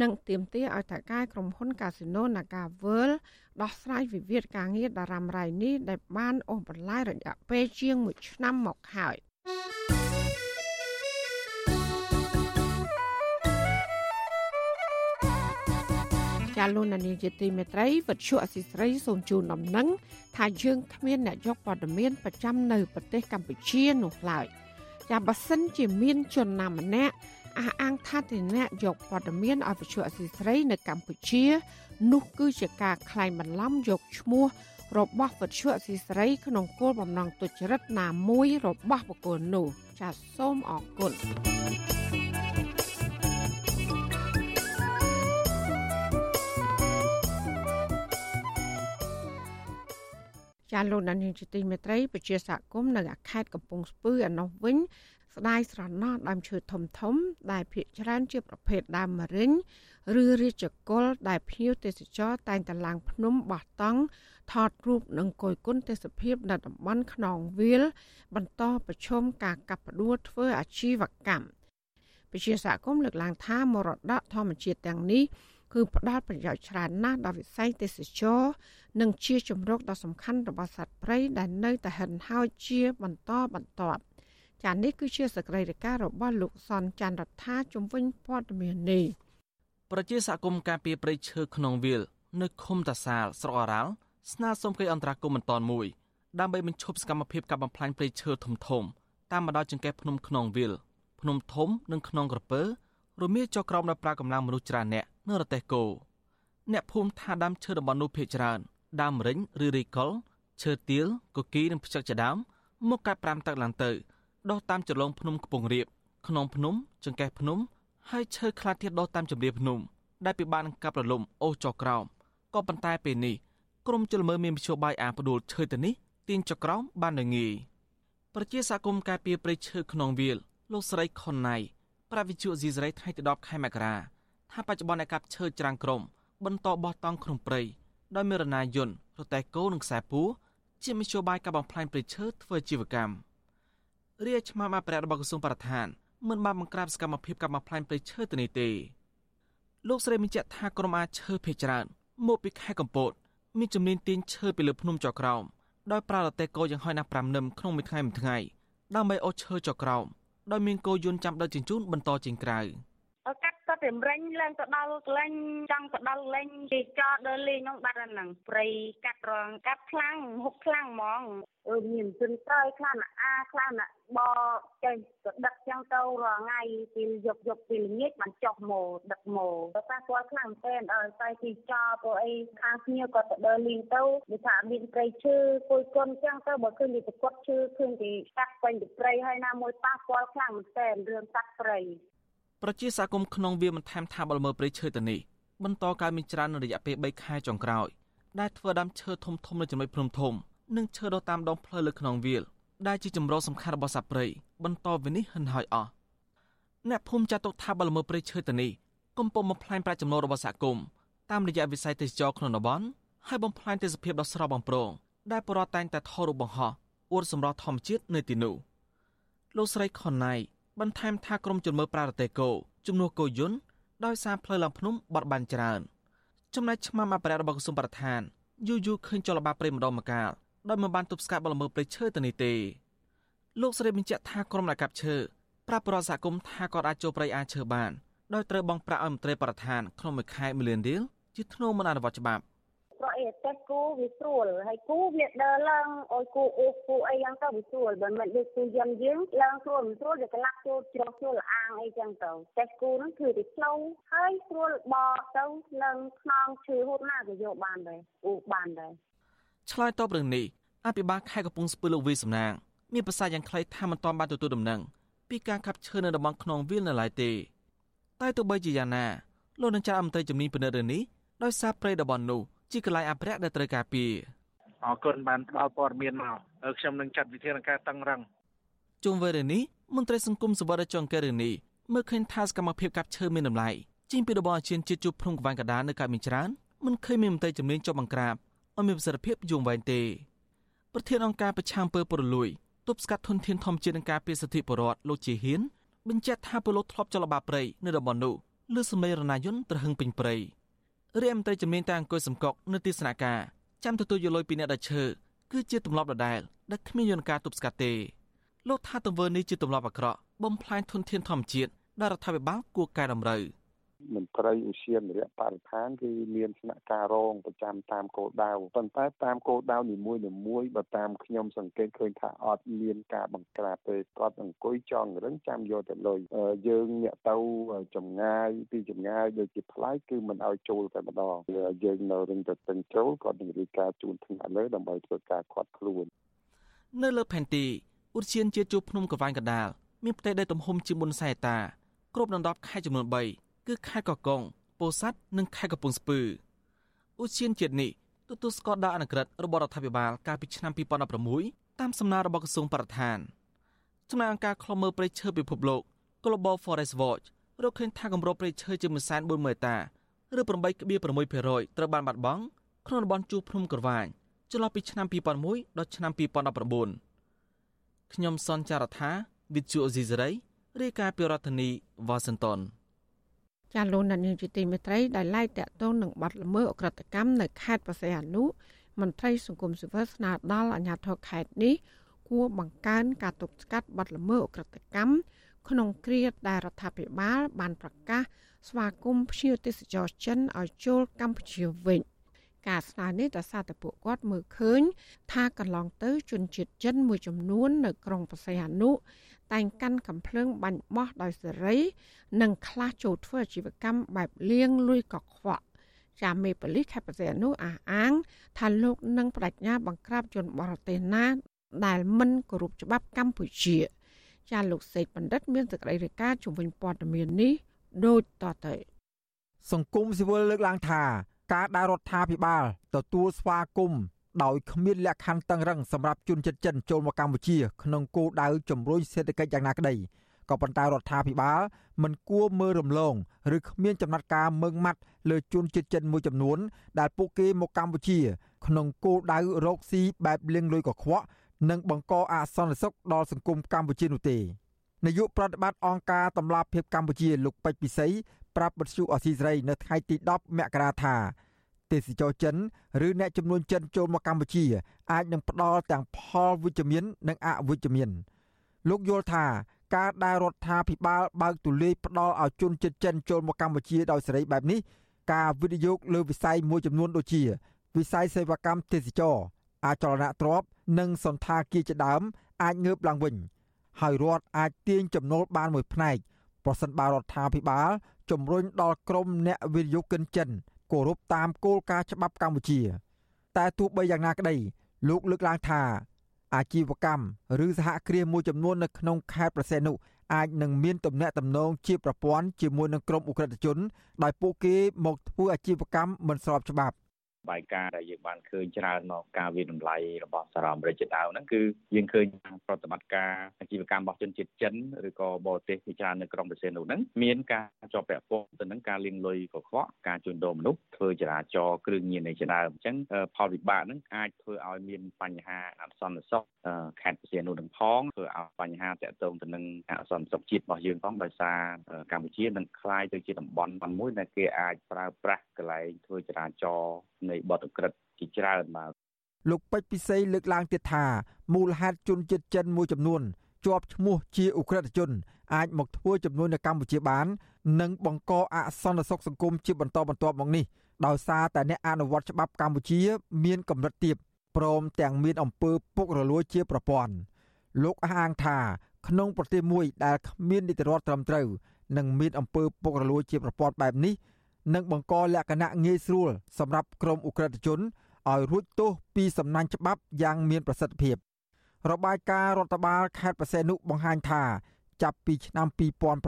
S4: និងទៀមទាឲ្យតកែក្រុមហ៊ុនកាស៊ីណូ Naga World ដោះស្រាយវិវាទការងារដ៏រ៉ាំរ៉ៃនេះដែលបានអូសបន្លាយរយៈពេលជាង1ឆ្នាំមកហើយ ចាលោកនានីជាទីមេត្រីវិទ្យុអសិស្រ័យសូមជូនដំណឹងថាយើងគ្មានអ្នកយកព័ត៌មានប្រចាំនៅប្រទេសកម្ពុជានោះឡើយចាបើសិនជាមានជនណាម្នាក់អះអាងថាទីអ្នកយកព័ត៌មានឲ្យវិទ្យុអសិស្រ័យនៅកម្ពុជា នោះគឺជាការក្លែងបន្លំយកឈ្មោះរបស់វិទ្យុអសីស្រីក្នុងគោលបំណងទុច្ចរិតណាមួយរបស់បុគ្គលនោះចាសសូមអរគុណ ចាលោកដានីលជាទីមេត្រីពជាសហគមន៍នៅខេត្តកំពង់ស្ពឺឯនោះវិញ ស្ដាយស្រណោះដើមឈើធំធំ ដែលភាគច្រើនជាប្រភេទដើមមរិញឬរាជកុលដែលភ្ញៀវទេសចរតែងតែឡើងភ្នំបោះតង់ថតរូបនិងគយគន់ទេសភាពនៅតំបន់ខ្នងវាល បន្តប្រឈមការកាប់ផ្ដួលធ្វើអាជីវកម្មពជាសហគមន៍លើកឡើងថាមរតកធម្មជាតិទាំងនេះ គឺផ្ដល់ប្រយោជន៍ច្រើនណាស់ដល់វិស័យទេសចរនិងជាជំរកដ៏សំខាន់របស់សត្វព្រៃដែលនៅតែហិនហោចជាបន្តបន្ទាប់ចានេះគឺជាសកម្មភាពរបស់លោកសនច័ន្ទរដ្ឋាជំវិញព័ត៌មាននេះ
S14: ប្រជាសកម្មការពីប្រៃឈើក្នុងវាលនៅឃុំតាសាលស្រុកអរ៉ាល់ស្នើសុំកិច្ចអន្តរាគមន៍បន្តមួយដើម្បីបញ្ឈប់សកម្មភាពកាប់បំផ្លាញព្រៃឈើធំធំតាមបណ្ដោយចង្កេះភ្នំខ្នងវាលភ្នំធំនិងខ្នងក្រពើ រមៀលចុះក្រោមដោយប្រើកម្លាំងមនុស្សច្រើនអ្នកនៅរទេសគោអ្នកភូមិថាដើមឈើតំបន់នោះភាគច្រើនដើមរិញឬរីកុលឈើទាលកុកីនិងផ្ចឹកជាដើមមកកាត់ប្រាំទឹកឡើងទៅដុះតាមចលងភ្នំខ្ពង់រាបខ្នងភ្នំចង្កេះភ្នំហើយឈើខ្លះទៀតដុះតាមជម្រាលភ្នំដែលពិបាកនឹងកាប់រលំអូសចុះក្រោមក៏ប៉ុន្តែពេលនេះក្រមជលមើមានមធ្យោបាយអាផ្ដួលឈើទៅនេះទាញចុះក្រោមបាននៅងាយប្រជាសកម្មការពារព្រៃឈើក្នុងវាលលោកស្រីខុនណៃ ប្រាវិជូស៊ីសេរីថ្ងៃទី10ខែមករាថាបច្ចុប្បន្នអ្នកកាប់ឈើច្រាំងក្រមបន្តបោះតង់ក្នុងព្រៃដោយមានរណាយន្តរទេះគោនិងខ្សែពួរជាមធ្យោបាយកាប់បំផ្លាញព្រៃឈើធ្វើជីវកម្មរាជឆ្មាំអភិរក្សរបស់ក្រសួងបរិស្ថានមិនបានបង្ក្រាបសកម្មភាពកាប់បំផ្លាញព្រៃឈើទៅនេះទេលោកស្រីបញ្ជាក់ថាក្រុមអាឈើភេច្រើនមកពីខេត្តកំពតមានជំនាញទាញឈើពីលើភ្នំចក្រោមដោយប្រើរទេះគោយ៉ាងហោចណាស់5នឹមក្នុងមួយថ្ងៃមួយថ្ងៃដើម្បីអូសឈើចក្រោម ដោយមានគោយន្តចាំដឹកជញ្ជូនបន្តចេញក្រៅ
S15: កា ត់ទៅរំរិញឡើងទៅដល់កលែងចង់ទៅដល់លេងទីចោដើរលេងនោះបាត់ហ្នឹងព្រៃកាត់រងកាត់ខ្លាំងហុកខ្លាំងហ្មងអឺមានជន់ត្រយខ្លាំងអាខ្លាំងបចេញទៅដឹកចឹងទៅរាល់ថ្ងៃពីយប់យប់ពីល្ងាចបានចុះមកដឹកមកទៅប៉ះពាល់ខ្លាំងតែដល់តែទីចោព្រោះអីខាងគ្នាក៏ទៅដើរលេងទៅដូចថាមានព្រៃឈើគួយគុនចឹងទៅបើឃើញវាប្រកបឈើឃើញគេកាត់ពេញទៅព្រៃហើយណាមួយប៉ះពាល់ខ្លាំងមែនទែនរឿងកាត់ព្រៃ
S14: ប្រជាសកម្មក្នុងវាបន្ថែមថាបលមើព្រៃឈើទៅនេះបន្តកើតមានច្រើននៅរយៈពេល3ខែចុងក្រោយដែលធ្វើដាំឈើធំធំនៅចំណុចភ្នំធំនិងឈើដុះតាមដងផ្លូវលើក្នុងវាលដែលជាចម្រោះសំខាន់របស់សត្វព្រៃបន្តវិនិច្ឆ័យហិនហោចអស់អ្នកភូមិចាត់ទុកថាបលមើព្រៃឈើទៅនេះកំពុងបំផ្លាញប្រាក់ចំណូលរបស់សហគមន៍តាមរយៈវិស័យទេសចរក្នុងតំបន់ហើយបំផ្លាញទេសភាពដ៏ស្រស់បំព្រងដែលបរិវត្តតែងតែថតរូបបង្ហោះអួតសម្រស់ធម្មជាតិនៅទីនោះលោកស្រីខុនណៃ បន្ថែមថាក្រុមជំនឿប្រារតេកោជំនួសគោយន្តដោយសារផ្លូវឡើងភ្នំបាត់បានច្រើនចំណែកឆ្មាំអភិរក្សរបស់ក្រសួងបរិស្ថានយូរយូរឃើញចលបាព្រៃម្ដងម្កាលដោយមិនបានទប់ស្កាត់បលល្មើសព្រៃឈើទៅនេះទេលោកស្រីបញ្ជាក់ថាក្រុមអ្នកកាប់ឈើប្រាប់ប្រសហគមន៍ថាគាត់អាចចូលព្រៃអាឈើបានដោយត្រូវបង់ប្រាក់ឲ្យមន្ត្រីបរិស្ថានក្នុងមួយខែ1លានរៀលជាធ្នូមិនអនុវត្តច្បាប់
S15: ព្រោះអីតែគូវាស្រួលហើយគូវាដើរឡើងអុយគូអូគូអីយ៉ាងទៅវាស្រួលបើមិនដូចគូយឹមយើងឡើងស្រួលមិនស្រួលវាកន្លះចូលជ្រោះចូលអាងអីចឹងទៅតែគូហ្នឹងគឺវាឆ្លូវហើយស្រួលបកទៅឡើងខ្នងឈឺហូតណាក៏យកបានដែរអូបានដែរ
S14: ឆ្លើយតបរឿងនេះអភិបាលខេត្តកំពង់ស្ពឺលោកវីសំណាងមានប្រសាសន៍យ៉ាងខ្លីថាមិនទាន់បានទទួលដំណឹងពីការកាប់ឈើនៅតំបន់ខ្នងវាលនៅឡើយទេតែទោះបីជាយ៉ាងណាលោកនឹងចាត់អមន្ត្រីជំនាញពិនិត្យរឿងនេះដោយសារព្រៃតំបន់នោះ ជាកន្លែងអភិរក្សដែលត្រូវការពារ
S16: អរគុណបានផ្ដល់ព័ត៌មានមកខ្ញុំនឹងចាត់វិធានការតឹងរឹង
S14: ជុំវិញរឿងនេះមន្ត្រីសង្គមសវត្ថចង្កេរីនីមើលឃើញថាសកម្មភាពកាប់ឈើមានតម្លៃជាងពីរបបអាស៊ានជាតិជួបភ្នំក្វាញ់កដានៅកើតមានច្រើនមិនឃើញមានមន្ត្រីជំនាញចុះបង្ក្រាបឲ្យមានប្រសិទ្ធភាពយូរវែងទេប្រធានអង្គការប្រឆាំងពើពលលួយទប់ស្កាត់ធនធានធម្មជាតិនិងការពារសិទ្ធិពលរដ្ឋលោកជាហ៊ានបញ្ជាក់ថាពលរដ្ឋធ្លាប់ចលបាព្រៃនៅតំបន់នោះលើសម្លេងរណាយន្តត្រហឹងពេញព្រៃ រាជមន្ត្រីជំនាញតែអង្គុយសំកក់នៅទីស្នាក់ការចាំទទួលយកលុយពីអ្នកដាច់ឈើគឺជាទម្លាប់ដដែលដែលគ្មានយន្តការទប់ស្កាត់ទេលោកថាទង្វើនេះជាទម្លាប់អាក្រក់បំផ្លាញធនធានធម្មជាតិដែលរដ្ឋាភិបាលគួរកែតម្រូវ។
S16: មន្ត្រីឧស្សាហនរៈបរិស្ថានគឺមានស្នាក់ការរងប្រចាំតាមគោលដៅប៉ុន្តែតាមគោលដៅនីមួយៗបើតាមខ្ញុំសង្កេតឃើញថាអត់មានការបង្ក្រាបទេគាត់អង្គុយចង់រឹងចាំយកទៅលុយយើងអ្នកទៅចម្ងាយពីចម្ងាយដូចជាផ្លាយគឺមិនឲ្យចូលតែម្ដងយើងនៅរឹងទៅទិញចូលគាត់នឹងរៀបការជូនថ្នាក់លើដើម្បីធ្វើការខាត់ខ្លួន
S14: នៅលើផែនទីឧទ្យានជាតិជួរភ្នំកវាញ់កដាលមានផ្ទៃដីទំហំជាង4សែតាគ្រប់ដណ្ដប់ខេត្តចំនួន3 គឺខេត្តកកុងពោធិ៍សាត់និងខេត្តកំពង់ស្ពឺឧទ្យានជាតិនេះទទួលស្គាល់ដោយអនុក្រឹត្យរបស់រដ្ឋាភិបាលកាលពីឆ្នាំ2016តាមសំណើរបស់ក្រសួងបរិស្ថានចំណែកអង្គការឃ្លាំមើលព្រៃឈើពិភពលោក Global Forest Watch រកឃើញថាគម្របព្រៃឈើជាង140,000តាឬ8.6%ត្រូវបានបាត់បង់ក្នុងតំបន់ជួរភ្នំក្រវាញចន្លោះពីឆ្នាំ2001ដល់ឆ្នាំ2019ខ្ញុំសនចាររថាវិទ្យុអេស៊ីសេរីរាយការណ៍ពីរដ្ឋធានីវ៉ាស៊ីនតោន
S4: ចាលោកនាយកជាទីមេត្រីដែលឡាយតាក់ទងនឹងបាត់ល្មើសអក្រិតកម្មនៅខេត្តបរសៃអនុមន្ត្រីសង្គមស៊ីវិលស្នើដល់អាជ្ញាធរខេត្តនេះគួរបង្កើនការទប់ស្កាត់បាត់ល្មើសអក្រិតកម្មក្នុងគ្រាដែលរដ្ឋាភិបាលបានប្រកាសស្វាគមន៍ភ្ញៀវទេសចរចិនឲ្យចូលកម្ពុជាវិញការស្នើនេះដោយសារតែពួកគាត់មើលឃើញ ថាកន្លងទៅជនជាតិចិនមួយចំនួននៅក្រុងបរសៃអនុ តែងកាន់កំភ្លើងបាញ់បោះដោយសេរី និងខ្លះចូលធ្វើអាជីវកម្មបែបលៀងលួយកខ្វក់ចាមេប៉ូលីសខេត្តបរសៃអនុអះអាង ថាលោកនឹងបដិញ្ញាបង្ក្រាបជនបរទេសណា ដែលមិនគោរពច្បាប់កម្ពុជា ចាលោកសេកបណ្ឌិត មានសេចក្តីរាយការណ៍ជំវិញព័ត៌មាននេះដូចតទៅ
S17: សង្គមស៊ីវិលលើកឡើងថាការដែលរដ្ឋាភិបាលទទួលស្វាគមន៍ ដោយគ្មានលក្ខខណ្ឌតឹងរឹងសម្រាប់ជនជាតិចិនចូលមកកម្ពុជាក្នុងគោលដៅជំរុញសេដ្ឋកិច្ចយ៉ាងណាក្តីក៏ប៉ុន្តែរដ្ឋាភិបាលមិនគួរមើលរំលងឬគ្មានចំណាត់ការមើងម៉ាត់លើជនជាតិចិនមួយចំនួន ដែលពួកគេមកកម្ពុជា ក្នុងគោលដៅរកស៊ីបែបលៀងលួយកខ្វក់និងបង្កអសន្តិសុខដល់សង្គមកម្ពុជានោះទេនាយកប្រតិបត្តិអង្គការតម្លាភាពកម្ពុជាលោកពេជ្រពិសីប្រាប់បទសុអសីសេរីនៅថ្ងៃទី10មករាថា ទេសចរចិនឬអ្នកចំនួនចិនចូលមកកម្ពុជា អាចនឹងផ្ដល់ទាំងផលវិជ្ជមាន និងអវិជ្ជមាន លោកយល់ថាការដែលរដ្ឋាភិបាលបើកទូលាយផ្ដល់ឲ្យជនជាតិចិនចូលមកកម្ពុជាដោយសេរីបែបនេះការវិនិយោគលើវិស័យមួយចំនួនដូចជា វិស័យសេវាកម្មទេសចរអចលនទ្រព្យនិងសន្តាគារជាដើម អាចងើបឡើងវិញ ហើយរដ្ឋអាចទាញចំណូលបានមួយផ្នែកប្រសិនបើរដ្ឋាភិបាលជំរុញដល់ក្រុមអ្នកវិនិយោគិនចិន គោរពតាមគោលការណ៍ច្បាប់កម្ពុជា តែទោះបីយ៉ាងណាក្តីលោកលើកឡើងថាអាជីវកម្មឬសហគ្រាសមួយចំនួននៅក្នុងខេត្តប្រសេនុអាចនឹងមានទំនាក់ទំនងជាប្រព័ន្ធជាមួយនឹងក្រុមអ ுக ្រិតជន ដោយពួកគេមកធ្វើអាជីវកម្មមិនស្របច្បាប់
S18: បាយការដែលយើងបានឃើញច្រើនមកការវិតម្លៃរបស់សារអាមេរិកជាដើមហ្នឹងគឺយើងឃើញប្រតិបត្តិការអាជីវកម្មរបស់ជនជាតិចិនឬក៏បរទេសជាច្រើននៅក្រុងប្រសេនុហ្នឹងមានការជាប់ពាក់ព័ន្ធទៅនឹងការលាងលុយកខ្វក់ការជួញដូរមនុស្សធ្វើចរាចរណ៍គ្រឿងញៀននៃជាដើមអញ្ចឹងផលវិបាកហ្នឹងអាចធ្វើឲ្យមានបញ្ហាអសន្តិសុខខេត្តប្រសេនុនឹងផងធ្វើឲ្យបញ្ហាតាក់ទងទៅនឹងអសន្តិសុខជាតិរបស់យើងផងដោយសារកម្ពុជានឹងคล้ายទៅជាតំបន់មួយដែលគេអាចប្រើប្រាស់កន្លែងធ្វើចរាចរណ៍ ៅនៃបទអក្រិតជាច្រើនបាទ
S17: លោកពេជ្រពិសីលើកឡើងទៀតថាមូលហេតុជនជាតិចិនមួយចំនួនជាប់ឈ្មោះជាអ ுக ្រិតជន អាចមកធ្វើចំនួននៅកម្ពុជាបាន និងបង្កអសន្តិសុខសង្គមជាបន្តបន្ទាប់មកនេះដោយសារតែអ្នកអនុវត្តច្បាប់កម្ពុជា មានកម្រិតទាបព្រមទាំងមានអំពើពុករលួយជាប្រព័ន្ធលោកអះអាងថាក្នុងប្រទេសមួយដែលគ្មាននីតិរដ្ឋត្រឹមត្រូវនិងមានអំពើពុករលួយជាប្រព័ន្ធបែបនេះ និងបង្កលក្ខណៈងាយស្រួលសម្រាប់ក្រុមអ ுக ្រិតជនឲ្យរួចទោសពីសំណាញ់ច្បាប់យ៉ាងមានប្រសិទ្ធភាព របាយការណ៍រដ្ឋបាលខេត្តបរសេនុបង្ហាញថា ចាប់ពីឆ្នាំ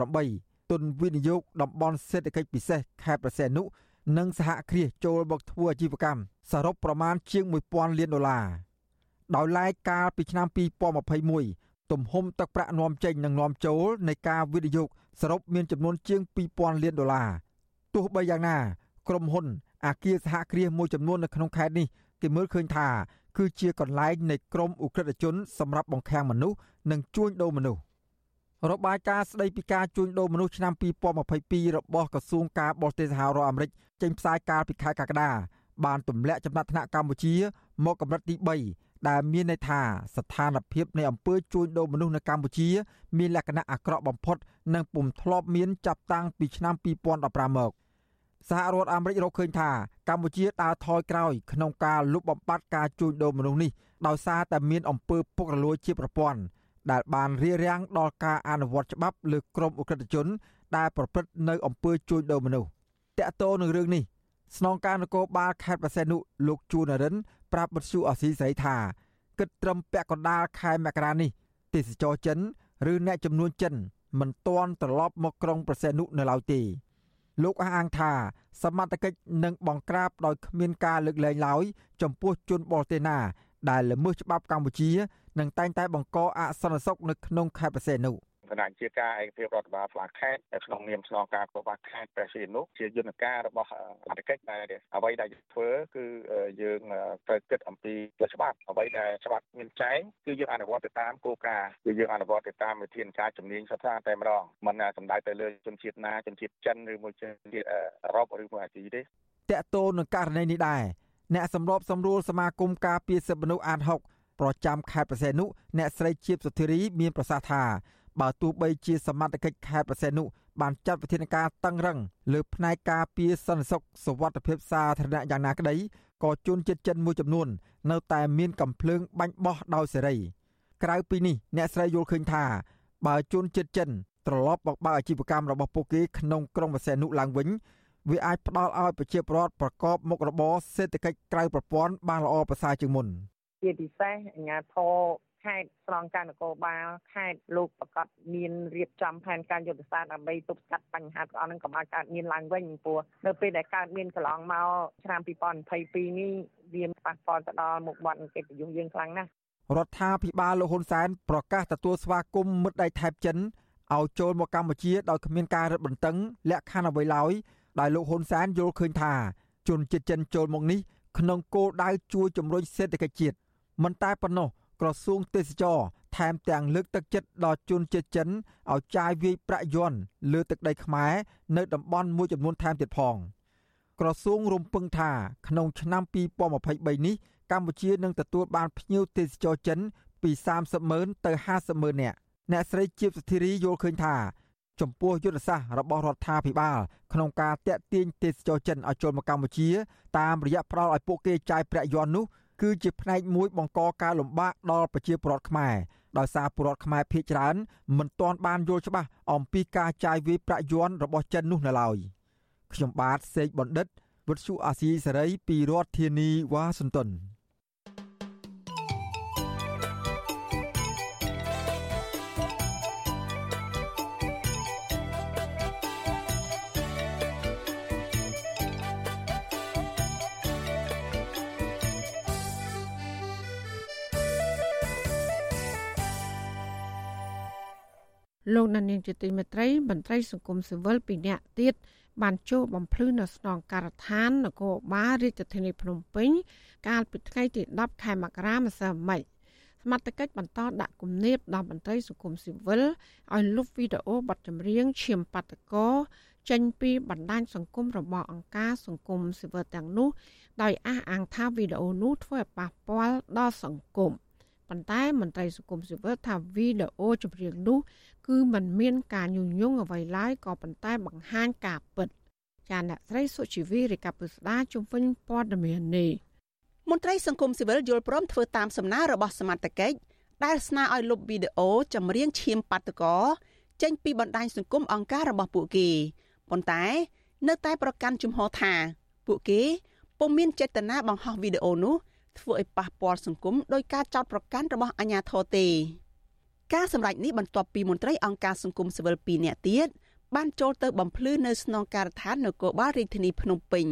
S17: 2008ទុនវិនិយោគតំបន់សេដ្ឋកិច្ចពិសេសខេត្តបរសេនុនិងសហគ្រាសចូលមកធ្វើអាជីវកម្មសរុបប្រមាណជាង1000លានដុល្លារដោយឡែកកាលពីឆ្នាំ2021ទទំហំទឹកប្រាក់នាំចេញនិងនាំចូលនៃការវិនិយោគសរុបមានចំនួនជាង2000លានដុល្លារ ទោះបីយ៉ាងណា ក្រុមហ៊ុន អាគារសហគ្រាសមួយចំនួននៅក្នុងខេត្តនេះគេមើលឃើញថាគឺជាកន្លែងនៃក្រមអ ுக ្រិតជនសម្រាប់បង្ខាំងមនុស្សនិងជួញដូរមនុស្សរបាយការណ៍ស្ដីពីការជួញដូរមនុស្សឆ្នាំ2022របស់ក្រសួងការបរទេសសហរដ្ឋអាមេរិកចេញផ្សាយកាលពីខែកក្កដាបានទម្លាក់ចំណាត់ថ្នាក់កម្ពុជា មកកម្រិតទី3ដែលមានន័យថាស្ថានភាពនៃអំពើជួញដូរមនុស្សនៅកម្ពុជា មានលក្ខណៈអាក្រក់បំផុត និងពុំធ្លាប់មានចាប់តាំងពីឆ្នាំ2015មក សហរដ្ឋអាមេរិករកឃើញថាកម្ពុជាដើរថយក្រោយក្នុងការលុបបំបាត់ការជួញដូរមនុស្សនេះដោយសារតែមានអំពើពុករលួយជាប្រព័ន្ធដែលបានរារាំងដល់ការអនុវត្តច្បាប់លើក្រុមអ ுக ្រិតជន ដែលប្រព្រឹត្តនៅអំពើជួញដូរមនុស្សតកតោនឹងរឿងនេះស្នងការនគរបាលខេត្តបរសេនុលោកជួននរិន ប្រាប់បទសុអសីស្រីថាគិតត្រឹមពាក់កណ្ដាលខែមករានេះទេសចរចិន ឬអ្នកចំនួនចិនមិនទាន់ត្រឡប់មកក្រុងប្រសេនុនៅឡើយទេ លោកអះអាងថាសមត្ថកិច្ចនឹងបង្ក្រាបដោយគ្មានការលើកលែងឡើយចំពោះជនបរទេសណា ដែលល្មើសច្បាប់កម្ពុជានិងតែងតែបង្កអសន្តិសុខនៅក្នុងខេត្តបរសេនុ
S19: គណៈជាការឯកភាពរដ្ឋបាលផ្លាខេត្តក្នុងនាមស្នងការរបស់ខេត្តព្រះសីហនុជាយន្តការរបស់អធិកិច្ចដែលអ្វីដែលធ្វើគឺយើងត្រូវគិតអំពីច្បាប់អ្វីដែលច្បាប់មានចែងគឺយើងអនុវត្តទៅតាមគោលការណ៍គឺយើងអនុវត្តទៅតាមវិធានការជំនាញសិក្សាតែម្ដងមិនសំដៅទៅលើជនជាតិណាជនជាតិចិនឬមួយជនជាតិអឺរ៉ុបឬមួយអាស៊ីទេត
S17: កតូននឹងករណីនេះដែរអ្នកសម្របសម្រួលសមាគមការពារសិទ្ធិមនុស្សអាត6ប្រចាំខេត្តប្រសេនុអ្នកស្រីជាបសុធារីមានប្រសាសន៍ថា បើទោះបីជាសមត្ថកិច្ចខេត្តប្រសេនុបានចាត់វិធានការតឹងរឹងលើផ្នែកការពារសន្តិសុខសុវត្ថិភាពសាធារណៈយ៉ាងណាក្តីក៏ជនជាតិចិនមួយចំនួន នៅតែមានកំភ្លើងបាញ់បោះដោយសេរីក្រៅពីនេះអ្នកស្រីយល់ឃើញថា បើជនជាតិចិនត្រឡប់មកបើអាជីវកម្មរបស់ពួកគេក្នុងក្រុងបរសេនុឡើងវិញវាអាចផ្ដល់ឲ្យប្រជាពលរដ្ឋប្រកបមុខរបរសេដ្ឋកិច្ចក្រៅប្រព័ន្ធបានល្អប្រសើរជាងមុន
S15: ជាពិសេសអាជ្ញាធរ ខេត្តស្រងការនគរបាលខេត្តលោកប្រកាសមានរៀបចំផែនការយុទ្ធសាស្ត្រដើម្បីទប់ស្កាត់បញ្ហាទាំងអស់ហ្នឹងកុំឲ្យកើតមានឡើងវិញព្រោះនៅពេលដែលកើតមានកន្លងមកឆ្នាំ2022នេះវាប៉ះពាល់ទៅដល់មុខមាត់កិត្តិយសយើងខ្លាំងណាស់
S17: រដ្ឋាភិបាលលោកហ៊ុនសែនប្រកាសទទួលស្វាគមន៍មិត្តដៃថៃចិនឲ្យចូលមកកម្ពុជាដោយគ្មានការរឹតបន្តឹងលក្ខខណ្ឌអ្វីឡើយដោយលោកហ៊ុនសែនយល់ឃើញថាជនជាតិចិនចូលមកនេះក្នុងគោលដៅជួយជំរុញសេដ្ឋកិច្ចជាតិមិនតែប៉ុណ្ណោះ ក្រសួងទេសចរថែមទាំងលើកទឹកចិត្តដល់ជនជាតិចិនឲ្យចាយវាយប្រាក់យន់លើទឹកដីខ្មែរនៅតំបន់មួយចំនួនថែមទៀតផងក្រសួងរំពឹងថាក្នុងឆ្នាំ2023នេះកម្ពុជានឹងទទួលបានភ្ញៀវទេសចរចិនពី30ម៉ឺនទៅ50ម៉ឺននាក់អ្នកស្រីជាបសុធារីយល់ឃើញថាចំពោះយុទ្ធសាស្ត្ររបស់រដ្ឋាភិបាលក្នុងការតាក់ទាញទេសចរចិនឲ្យចូលមកកម្ពុជាតាមរយៈផ្ដល់ឲ្យពួកគេចាយប្រាក់យន់នោះ គឺជាផ្នែកមួយបង្កការលំបាកដល់ប្រជាពលរដ្ឋខ្មែរដោយសារពលរដ្ឋខ្មែរភៀសច្រើនមិនទាន់បានយល់ច្បាស់អំពីការចាយវាយប្រាក់យន់របស់ចិននោះនៅឡើយខ្ញុំបាទសេកបណ្ឌិតវុទ្ធុអាស៊ីសេរីពីរដ្ឋធានីវ៉ាស៊ីនតោន
S4: លោកណានៀងជាទីមេត្រីមន្ត្រីសង្គមស៊ីវិលពីរនាក់ទៀតបានចូលបំភ្លឺនៅស្នងការដ្ឋាននគរបាលរាជធានីភ្នំពេញ កាលពីថ្ងៃទី10ខែមករាម្សិលមិញសមត្ថកិច្ចបន្តដាក់គំនាបដល់មន្ត្រីសង្គមស៊ីវិលឲ្យលុបវីដេអូបទចម្រៀងឈាមបាតកោចេញពីបណ្ដាញសង្គមរបស់អង្គការសង្គមស៊ីវិលទាំងនោះដោយអះអាងថាវីដេអូនោះធ្វើឲ្យប៉ះពាល់ដល់សង្គម ប៉ុន្តែមន្ត្រីសង្គមស៊ីវិលថាវីដេអូចម្រៀងនោះគឺมันមានការញុះញង់អ្វីឡើយក៏ប៉ុន្តែបង្ហាញការពិតចាអ្នកស្រីសុជីវីរាជពុស្ដាជំវិញព័ត៌មាននេះ
S20: មន្ត្រីសង្គមស៊ីវិលយល់ព្រមធ្វើតាមសំណើរបស់សមត្ថកិច្ចដែលស្នើឲ្យលុបវីដេអូចម្រៀងឈាមបាតកោចេញពីបណ្ដាញសង្គមអង្គការរបស់ពួកគេប៉ុន្តែ នៅតែប្រកាន់ជំហរថា ពួកគេពុំមានចេតនាបង្ហោះវីដេអូនោះ ធ្វើឲ្យប៉ះពាល់សង្គមដោយការចោទប្រកាន់របស់អាជ្ញាធរទេការសម្រេចនេះបន្ទាប់ពីមន្ត្រីអង្គការសង្គមស៊ីវិល2នាក់ទៀតបានចូលទៅបំភ្លឺនៅស្នងការដ្ឋាននគរបាលរាជធានីភ្នំពេញ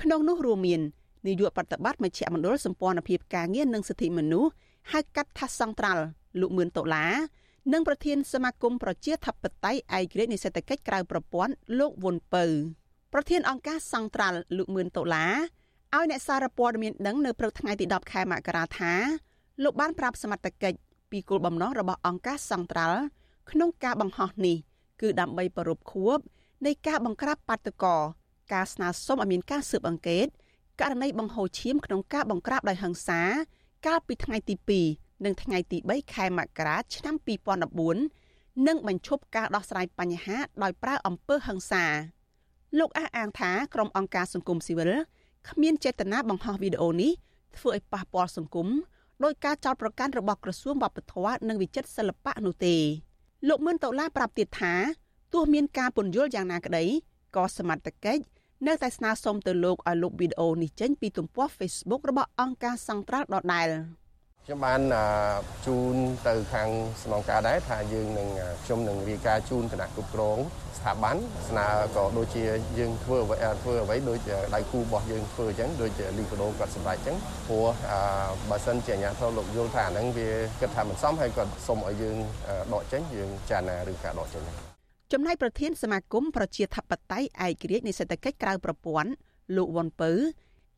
S20: ក្នុងនោះរួមមាននាយកប្រតិបត្តិមជ្ឈមណ្ឌលសម្ព័ន្ធភាពការងារនិងសិទ្ធិមនុស្សហៅកាត់ថាសង្ត្រាល់លោកមឿនដុល្លារនិងប្រធានសមាគមប្រជាធិបតេយ្យឯករាជ្យនៃសេដ្ឋកិច្ចក្រៅប្រព័ន្ធលោកវុនពៅប្រធានអង្គការសង្ត្រាល់លោកមឿនដុល្លារ ឲ្យអ្នកសារព័ត៌មានដឹងនៅព្រឹកថ្ងៃទី10ខែមករាថាលោកបានប្រាប់សមត្ថកិច្ចពីគោលបំណងរបស់អង្គការសង្ត្រាល់ក្នុងការបង្ហោះនេះគឺដើម្បីប្រពខួបនៃការបង្ក្រាបបាតុករការស្នើសុំឲ្យមានការស៊ើបអង្កេតករណីបង្ហូរឈាមក្នុងការបង្ក្រាបដោយហិង្សា កាលពីថ្ងៃទី2និងថ្ងៃទី3ខែមករាឆ្នាំ2014និងបញ្ឈប់ការដោះស្រាយបញ្ហាដោយប្រើអំពើហិង្សាលោកអះអាងថាក្រុមអង្គការសង្គមស៊ីវិល គ្មានចេតនាបង្ហោះវីដេអូនេះធ្វើឲ្យប៉ះពាល់សង្គមដោយការចោទប្រកាន់របស់ក្រសួងវប្បធម៌និងវិចិត្រសិល្បៈនោះទេលោកមឿនដុល្លារប្រាប់ទៀតថាទោះមានការពន្យល់យ៉ាងណាក្តីក៏សមត្ថកិច្ចនៅតែស្នើសុំទៅលោកឲ្យលុបវីដេអូនេះចេញពីទំព័រ Facebook របស់អង្គការសង្ត្រាល់ដដែល
S21: ខ្ញុំបានជូនទៅខាងស្នងការដែរថាយើងនឹងខ្ញុំនឹងរាយការណ៍ជូនគណៈគ្រប់គ្រងស្ថាប័នស្នើក៏ដូចជាយើងធ្វើអ្វីធ្វើអ្វីដូចដៃគូរបស់យើងធ្វើអញ្ចឹងដូចលីកាដូគាត់សម្រេចអញ្ចឹងព្រោះបើសិនជាអាជ្ញាធរលោកយល់ថាអាហ្នឹងវាគិតថាមិនសមហើយគាត់សុំឲ្យយើងដកចេញយើងចារណាឬការដកចេញ
S20: ចំណែកប្រធានសមាគមប្រជាធិបតេយ្យឯករាជ្យនៃសេដ្ឋកិច្ចក្រៅប្រព័ន្ធលោកវ៉ុនពៅ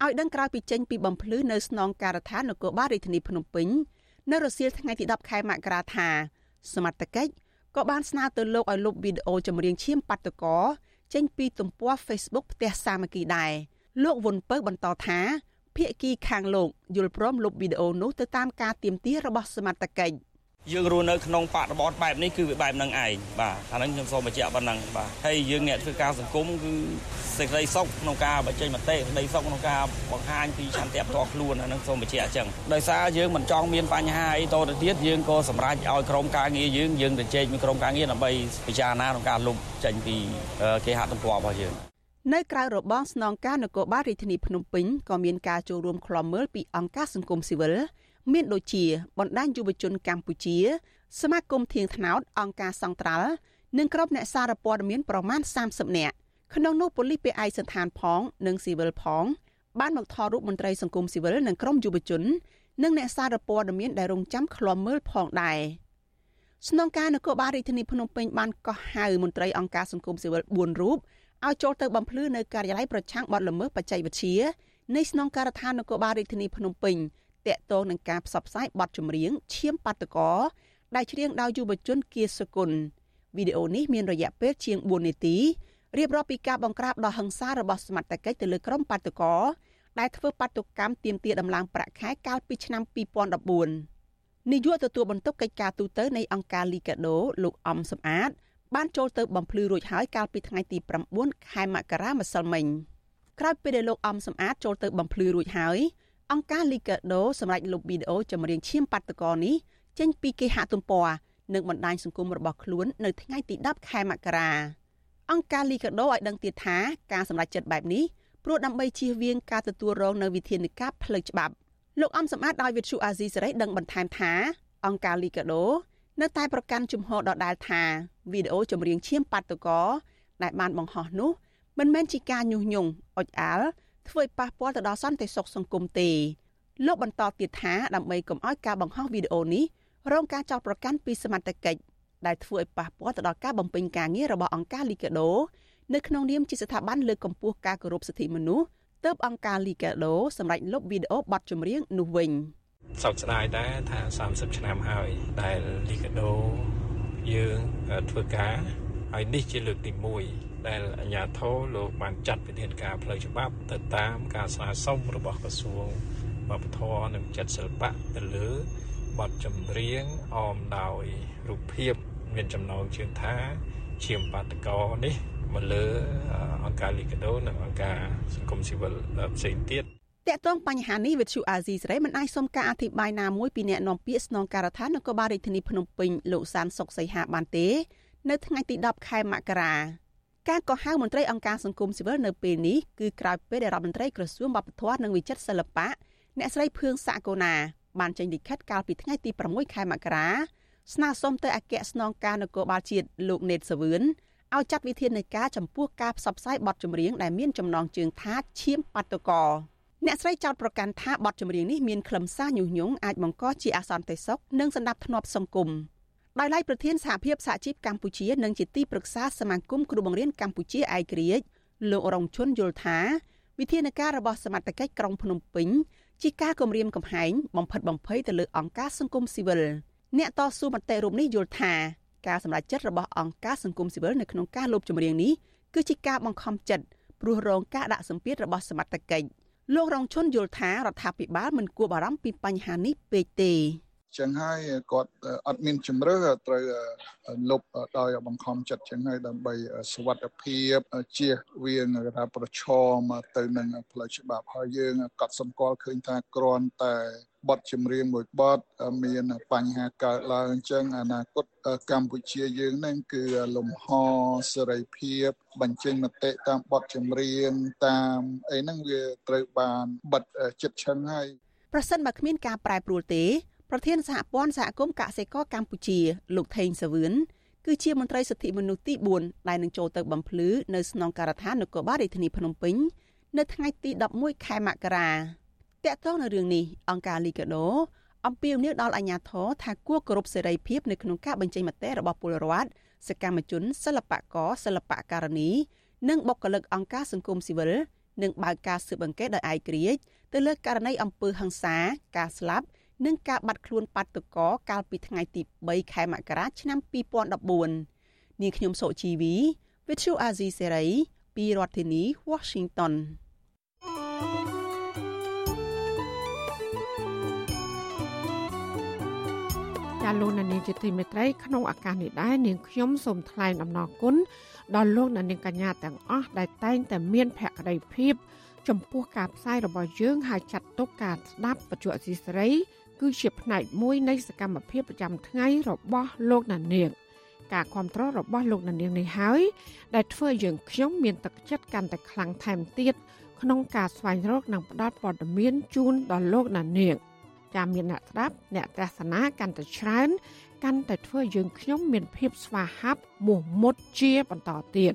S20: ឲ្យដឹងក្រោយពីចេញពីបំភ្លឺនៅស្នងការដ្ឋាននគរបាលរាជធានីភ្នំពេញនៅរសៀលថ្ងៃទី10ខែមករាថាសមត្ថកិច្ចក៏បានស្នើទៅលោកឲ្យលុបវីដេអូចម្រៀងឈាមបាតុករចេញពីទំព័រ Facebook ផ្ទះសាមគ្គីដែរលោកវុនពៅបន្តថាភៀកគីខាងលោកយល់ព្រមលុបវីដេអូនោះទៅតាមការទៀមទារបស់សមត្ថកិច្ច
S22: យើងរស់នៅក្នុងបរិបទបែបនេះគឺវាបែបហ្នឹងឯងបាទអាហ្នឹងខ្ញុំសូមបញ្ជាក់ប៉ុណ្ណឹងបាទហើយយើងអ្នកធ្វើការសង្គមគឺសេចក្តីសុខក្នុងការបញ្ចេញមតិសេចក្តីសុខក្នុងការបង្ហាញពីឆន្ទៈផ្ទាល់ខ្លួនអាហ្នឹងសូមបញ្ជាក់អញ្ចឹងដោយសារយើងមិនចង់មានបញ្ហាអីតទៅទៀតយើងក៏សម្រេចឲ្យក្រុមការងារយើងយើងទៅជែកមួយក្រុមការងារដើម្បីពិចារណាក្នុងការលុបចេញពីគេហទំព័ររបស់យើង
S20: នៅក្រៅរបងស្នងការនគរបាលរាជធានីភ្នំពេញក៏មានការចូលរួមខ្លំមើលពីអង្គការសង្គមស៊ីវិល មានដូចជាបណ្ដាញយុវជនកម្ពុជា សមាគមធៀងថ្នោតអង្គការសង្ត្រាល់និងក្រុមអ្នកសារព័ត៌មានប្រមាណ30នាក់ក្នុងនោះប៉ូលីសពាក់ឯកសណ្ឋានផង និងស៊ីវិលផង បានមកថតរូបមន្ត្រីសង្គមស៊ីវិលនិងក្រុមយុវជន និងអ្នកសារព័ត៌មានដែលរងចាំឃ្លាំមើលផងដែរស្នងការនគរបាលរាជធានីភ្នំពេញបានកោះហៅមន្ត្រីអង្គការសង្គមស៊ីវិល4រូបឲ្យចូលទៅបំភ្លឺនៅការិយាល័យប្រឆាំងបទល្មើសបច្ចេកវិទ្យានៃស្នងការដ្ឋាននគរបាលរាជធានីភ្នំពេញ តាក់ទងនឹងការផ្សព្វផ្សាយបទចម្រៀងឈាមបាតកោដែលច្រៀងដោយយុវជនគៀសគុណវីដេអូនេះមានរយៈពេលជាង4នាទីរៀបរាប់ពីការបង្ក្រាបដ៏ហិង្សារបស់សមត្ថកិច្ចទៅលើក្រុមបាតកោដែលធ្វើបាតុកម្មទាមទារដំឡើងប្រាក់ខែកាលពីឆ្នាំ2014នាយកទទួលបន្ទុកកិច្ចការទូតនៃអង្គការ Liga do លោកអំសំអាត បានចូលទៅបំភ្លឺរួចហើយកាលពីថ្ងៃទី9ខែមករាម្សិលមិញក្រោយពេលដែលលោកអំសំអាតចូលទៅបំភ្លឺរួចហើយ អង្គការ Liga do សម្រាប់លុបវីដេអូចម្រៀងឈាមបាតកោនេះចេញពីគេហទំព័រនិងបណ្ដាញសង្គមរបស់ខ្លួននៅថ្ងៃទី10ខែមករាអង្គការ Liga do ឲ្យដឹងទៀតថាការសម្រេចចិត្តបែបនេះព្រោះដើម្បីជៀសវាងការទទួលរងនៅវិធានការផ្លូវច្បាប់លោកអំសម្បត្តិដោយវិទ្យុអាស៊ីសេរីដឹងបន្ថែមថាអង្គការ Liga do នៅតែប្រកាន់ជំហរដដែលថាវីដេអូចម្រៀងឈាមបាតកោដែលបានបង្ហោះនោះមិនមែនជាការញុះញង់អុចអាល់ ធ្វើឲ្យប៉ះពាល់ទៅដល់សន្តិសុខសង្គមទេលោកបន្តទៀតថាដើម្បីកុំឲ្យការបង្ហោះវីដេអូនេះរងការចោទប្រកាន់ពីសមត្ថកិច្ចដែលធ្វើឲ្យប៉ះពាល់ទៅដល់ការបំពេញការងាររបស់អង្គការ Liga do នៅក្នុងនាមជាស្ថាប័នលើកកម្ពស់ការគោរពសិទ្ធិមនុស្សទើបអង្គការ Liga do សម្រេចលុបវីដេអូបទចម្រៀងនោះវិញ
S23: សោកស្ដាយដែរថា30ឆ្នាំហើយដែល Liga do យើងធ្វើការ ហើយនេះជាលើកទី1ដែលអាជ្ញាធរលោកបានចាត់វិធានការផ្លូវច្បាប់ទៅតាមការស្នើសុំរបស់ក្រសួងវប្បធម៌និងចិត្តសិល្បៈទៅលើបទចម្រៀងអមដោយរូបភាពមានចំណងជើងថាឈាមបាតកោនេះមកលើអង្គការលីកាដូនិងអង្គការសង្គមស៊ីវិលផ្សេងទៀត
S20: តកតងបញ្ហានេះវិទ្យុអាស៊ីសេរីមិនអាចសុំការអធិប្បាយណាមួយពីអ្នកនាំពាក្យស្នងការដ្ឋាននគរបាលរាជធានីភ្នំពេញលោកសានសុកសីហាបានទេ នៅថ្ងៃទី10ខែមករាការកោះហៅមន្ត្រីអង្គការសង្គមស៊ីវិលនៅពេលនេះគឺក្រោយពេលដែលរដ្ឋមន្ត្រីក្រសួងវប្បធម៌និងវិចិត្រសិល្បៈអ្នកស្រីភឿងសាកូណាបានចេញលិខិតកាលពីថ្ងៃទី6ខែមករាស្នើសុំទៅអគ្គស្នងការនគរបាលជាតិលោកណេតសាវឿនឲ្យចាត់វិធាននៃការចំពោះការផ្សព្វផ្សាយបទចម្រៀងដែលមានចំណងជើងថាឈាមបាតុកោអ្នកស្រីចោទប្រកាន់ថាបទចម្រៀងនេះមានខ្លឹមសារញុះញង់អាចបង្កជាអាសន្នទេសោកនិងសន្តិភាពធ្នាប់សង្គម ដោយឡែកប្រធានសហភាពសហជីពកម្ពុជានិងជាទីប្រឹក្សាសមាគមគ្រូបង្រៀនកម្ពុជាឯករាជ្យលោករងឈុនយល់ថាវិធានការរបស់សមត្ថកិច្ចក្រុងភ្នំពេញជាការគំរាមកំហែងបំផិតបំភ័យទៅលើអង្គការសង្គមស៊ីវិលអ្នកតស៊ូមតិរូបនេះយល់ថាការសម្រេចចិត្តរបស់អង្គការសង្គមស៊ីវិលនៅក្នុងការលុបចម្រៀងនេះគឺជាការបង្ខំចិត្តព្រោះរងការដាក់សម្ពាធរបស់សមត្ថកិច្ចលោករងឈុនយល់ថារដ្ឋាភិបាលមិនគួរបារម្ភពីបញ្ហានេះពេកទេ
S24: ចឹងហើយគាត់អត់មានជំរឿត្រូវលុបដោយបង្ខំចិត្តចឹងហើយដើម្បីសុវត្ថិភាពជៀសវាងថាប្រឈមទៅនឹងផ្លូវច្បាប់ហើយយើងកត់សម្គាល់ឃើញថាគ្រាន់តែបទចម្រៀងមួយបទមានបញ្ហាកើតឡើងអញ្ចឹងអនាគតកម្ពុជាយើងនឹងគឺលំហសេរីភាព បញ្ចេញមតិតាមបទចម្រៀងតាមអីហ្នឹងវាត្រូវបានបិទចិត្តឆឹងហើយ
S20: ប្រសិនបើគ្មានការប្រែប្រួលទេ ប្រធានសហព័ន្ធសហគមន៍កសិករកម្ពុជា លោកថេងសាវឿនគឺជាមន្ត្រីសិទ្ធិមនុស្សទី4ដែលនឹងចូលទៅបំភ្លឺនៅស្នងការដ្ឋាននគរបាលរាជធានីភ្នំពេញនៅថ្ងៃទី11ខែមករាតាក់ទងនៅរឿងនេះអង្គការលីកាដូអំពាវនាវដល់អាជ្ញាធរថាគួរគោរពសេរីភាពនៅក្នុងការបញ្ចេញមតិរបស់ពលរដ្ឋសកម្មជនសិល្បករសិល្បករនីនិងបុគ្គលិកអង្គការសង្គមស៊ីវិលនិងបើកការស៊ើបអង្កេតដោយឯករាជ្យទៅលើករណីអំពើហិង្សា ការស្លាប់ និងការបាត់ខ្លួនបាតុករកាលពីថ្ងៃទី3ខែមករាឆ្នាំ2014នាងខ្ញុំសុជីវី Vithu Azizi Serai ពីរដ្ឋធានី Washington ា
S4: លោកនាងជាទីមេត្រីក្នុងឱកាសនេះដែរនាងខ្ញុំសូមថ្លែងអំណរគុណដល់លោកនាងកញ្ញាទាំងអស់ដែលតែងតែមានភក្ដីភាពចំពោះការផ្សាយរបស់យើងហើយចាត់ទុកការស្ដាប់បច្ចុប្បន្នអសីសេរី គឺជាផ្នែកមួយនៃសកម្មភាពប្រចាំថ្ងៃរបស់លោកណានៀងការគ្រប់គ្រងរបស់លោកណានៀងនេះហើយដែលធ្វើឲ្យយើងខ្ញុំមានទឹកចិត្តកាន់តែខ្លាំងថែមទៀតក្នុងការស្វែងរកនិងផ្តល់ព័ត៌មានជូនដល់លោកណានៀងចាំមានអ្នកស្ដាប់អ្នកទស្សនាកាន់តែច្រើន កាន់តែធ្វើឲ្យយើងខ្ញុំមានភាពស្វាហាប់មោះមុតជាបន្តទៀត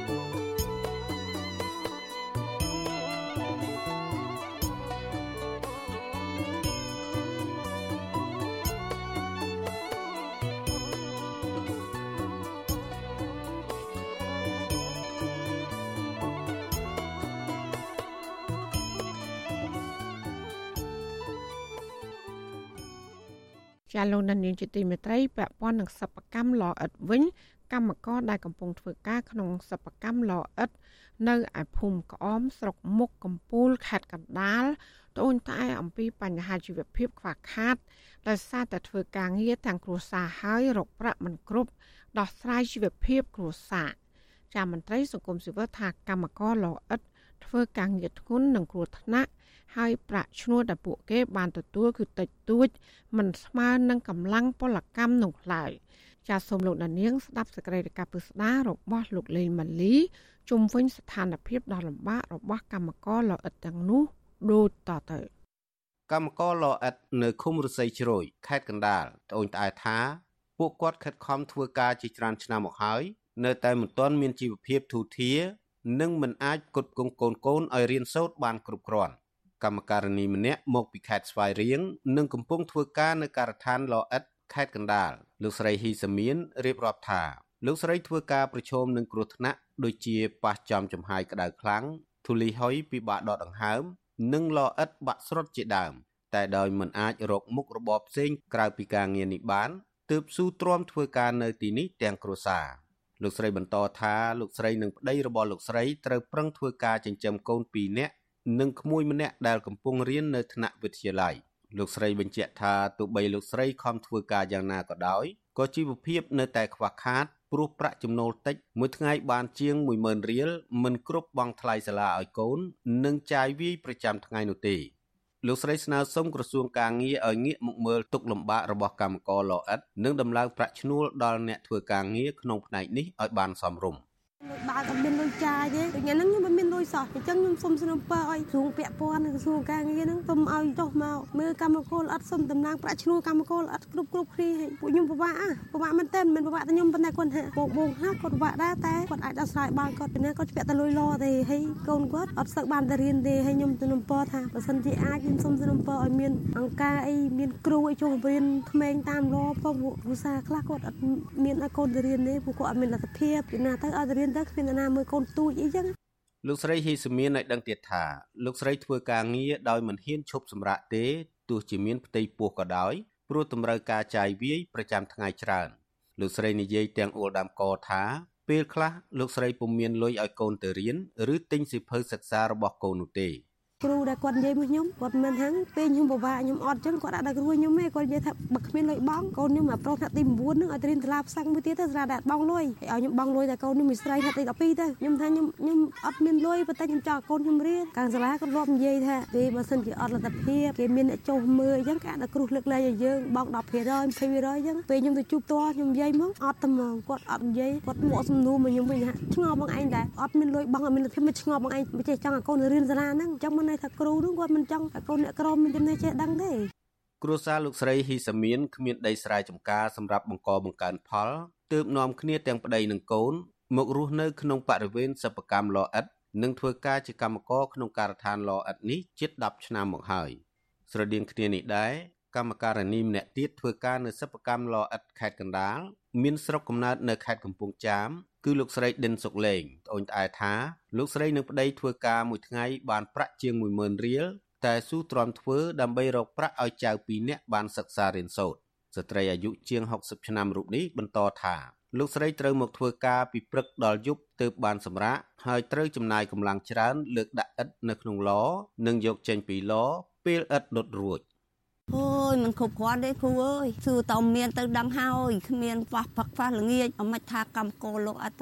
S4: ចាលោកនានីជាទីមេត្រីពាក់ព័ន្ធនឹងសពកម្មលអិតវិញ កម្មករដែលកំពុងធ្វើការក្នុងសពកម្មលអិតនៅឯភូមិក្អមស្រុកមុខកំពូលខេត្តកណ្ដាលត្អូញត្អែអំពីបញ្ហាជីវភាពខ្វះខាតដោយសារតែធ្វើការងារទាំងគ្រួសារហើយរកប្រាក់មិនគ្រប់ដោះស្រាយជីវភាពគ្រួសារចាមន្ត្រីសង្គមស៊ីវិលថាកម្មករលអិតធ្វើការងារធ្ងន់និងគ្រោះថ្នាក់ ហើយប្រាក់ឈ្នួលដែលពួកគេបានទទួលគឺតិចតួចមិនស្មើនឹងកម្លាំងពលកម្មនោះឡើយចាសសូមលោកដានៀងស្ដាប់សេចក្តីរាយការណ៍ពិស្ដាររបស់លោកលេងម៉ាលីជុំវិញស្ថានភាពដ៏លំបាករបស់កម្មករលអិតទាំងនោះដូចតទៅ
S25: កម្មករលអិតនៅឃុំរស័យជ្រោយខេត្តកណ្ដាលត្អូញត្អែថាពួកគាត់ខិតខំធ្វើការជាច្រើនឆ្នាំមកហើយនៅតែមិនទាន់មានជីវភាពធូរធារនិងមិនអាចផ្គត់ផ្គង់កូនកូនឲ្យរៀនសូត្របានគ្រប់គ្រាន់ កម្មការនីម្នាក់មកពីខេត្តស្វាយរៀងនិងកំពុងធ្វើការនៅការដ្ឋានលអិតខេត្តកណ្ដាលលោកស្រីហ៊ីសាមៀនរៀបរាប់ថាលោកស្រីធ្វើការប្រឈមនឹងគ្រោះថ្នាក់ដូចជាប៉ះចំចំហាយក្តៅខ្លាំងធូលីហុយពិបាកដកដង្ហើម និងលអិតបាក់ស្រុតជាដើម តែដោយមិនអាចរកមុខរបរផ្សេងក្រៅពីការងារនេះបានទើបស៊ូទ្រាំធ្វើការនៅទីនេះទាំងគ្រួសារលោកស្រីបន្តថាលោកស្រីនិងប្តីរបស់លោកស្រីត្រូវប្រឹងធ្វើការចិញ្ចឹមកូន2នាក់ និងក្មួយម្នាក់ដែលកំពុងរៀននៅថ្នាក់វិទ្យាល័យលោកស្រីបញ្ជាក់ថាទោះបីលោកស្រីខំធ្វើការយ៉ាងណាក៏ដោយក៏ជីវភាពនៅតែខ្វះខាតព្រោះប្រាក់ចំណូលតិចមួយថ្ងៃបានជាង10000រៀលមិនគ្រប់បង់ថ្លៃសាលាឲ្យកូន និងចាយវាយប្រចាំថ្ងៃនោះទេលោកស្រីស្នើសុំក្រសួងការងារឲ្យងាកមកមើលទុកលំបាករបស់កម្មករលអិតនិងដំឡើងប្រាក់ឈ្នួលដល់អ្នកធ្វើការងារក្នុងផ្នែកនេះឲ្យបានសមរម្យ
S26: បើអត់មានលុយចាយទេថ្ងៃហ្នឹងខ្ញុំអត់មានលុយសោះអញ្ចឹងខ្ញុំសុំស្នើពើឲ្យក្រសួងពាក់ព័ន្ធនិងក្រសួងការងារហ្នឹងសុំឲ្យចុះមកមើលកម្មករអត់សុំតំណាងប្រាក់ឈ្នួលកម្មករអត់គ្រប់គ្រប់គ្នាឲ្យពួកខ្ញុំពិបាកអាពិបាកមែនតើមិនពិបាកតែខ្ញុំប៉ុន្តែគាត់ថាបងបងខ្លះគាត់ពិបាកដែរតែគាត់អាចដោះស្រាយបានគាត់ពីណាគាត់ពាក់តែលុយលទេហើយកូនគាត់អត់សឹកបានទៅរៀនទេហើយខ្ញុំទៅនំពរថាបើសិនជាអាចខ្ញុំសុំទៅនំពរឲ្យមានអង្គការអីមានគ្រូអីចូលរៀនក្មេងតាមលផងពួកគ្រូសាខ្លះគាត់អត់មានឲ្យកូនទៅរៀនទេពួកគាត់អត់មានលទ្ធភាពពីណាទៅឲ្យទៅរៀនទៅគ្មានណាមើលកូនទូចអីចឹង
S25: លោកស្រីហ៊ីសមានឲ្យដឹងទៀតថាលោកស្រីធ្វើការងារដោយមិនហ៊ានឈប់សម្រាកទេទោះជាមានផ្ទៃពោះក៏ដោយព្រោះតម្រូវការចាយវាយប្រចាំថ្ងៃច្រើនលោកស្រីនិយាយទាំងអួលដាំកថាពេលខ្លះលោកស្រីពុំមានលុយឲ្យកូនទៅរៀនឬទិញសៀវភៅសិក្សារបស់កូននោះទេ
S26: គ្រូដែលគាត់និយាយមកខ្ញុំគាត់មិនថាពេលខ្ញុំពិបាកខ្ញុំអត់ចឹងគាត់អាចដល់គ្រូខ្ញុំទេគាត់និយាយថាបើគ្មានលុយបង់កូនខ្ញុំមកប្រុសថ្នាក់ទី9ហ្នឹងឲ្យទៅរៀនសាលាផ្សឹងមួយទៀតទៅស្រាតែបង់លុយឲ្យខ្ញុំបង់លុយតែកូនខ្ញុំមានស្រីថ្នាក់ទី12ទៅខ្ញុំថាខ្ញុំខ្ញុំអត់មានលុយប៉ុន្តែខ្ញុំចង់ឲ្យកូនខ្ញុំរៀនកាងសាលាគាត់រាប់និយាយថាពេលបើសិនជាអត់លទ្ធភាពគេមានអ្នកចុះមើលអញ្ចឹងគេអាចដល់គ្រូលើកលែងឲ្យយើងបង់10% 20%អញ្ចឹងពេលខ្ញុំទៅជួបតើខ្ញុំនិយាយមកអត់តែហ្មងគាត់អត់និយាយគាត់មកសំណួរមកខ្ញុំវិញថាឆ្ងល់បងឯងដែរអត់មានលុយបង់អត់មានលទ្ធភាពមិនឆ្ងល់បងឯងមិនចេះចង់ឲ្យកូនរៀនសាលាហ្នឹងអញ្ចឹងមិនន័យថាគ្រូហ្នឹងគាត់មិនចង់ឲ្យកូនអ្នកក្រមានចំណេះចេះដឹងទេ
S25: គ្រួសារលោកស្រីហ៊ីសាមៀនគ្មានដីស្រែចម្ការសម្រាប់បង្កបង្កើនផលទើបនាំគ្នាទាំងប្តីនិងកូន មករស់នៅក្នុងបរិវេណសិប្បកម្មលអិតនិងធ្វើការជាកម្មករក្នុងការដ្ឋានលអិតនេះជិត10ឆ្នាំមកហើយស្រដៀងគ្នានេះដែរ កម្មការនីម្នាក់ទៀតធ្វើការនៅសិប្បកម្មលអិតខេត្តកណ្ដាលមានស្រុកកំណើតនៅខេត្តកំពង់ចាមគឺលោកស្រីដិនសុកលេងត្អូញត្អែថាលោកស្រីនឹងប្តីធ្វើការមួយថ្ងៃបានប្រាក់ជាង10000រៀលតែស៊ូទ្រាំធ្វើដើម្បីរកប្រាក់ឲ្យចៅពីរនាក់បានសិក្សារៀនសូត្រស្ត្រីអាយុជាង60ឆ្នាំរូបនេះបន្តថាលោកស្រីត្រូវមកធ្វើការពីព្រឹកដល់យប់ទើបបានសម្រាកហើយត្រូវចំណាយកម្លាំងច្រើនលើកដាក់ឥដ្ឋនៅក្នុងឡនិងយកចេញពីឡពេលឥដ្ឋដុតរួច
S26: អូយមិនគ្រប់គ្រាន់ទេគ្រូអើយសួរតើមានទៅដឹងហើយគ្មានខ្វះផឹកខ្វះល្ងាចអមិនថាកម្មកោលោកអត់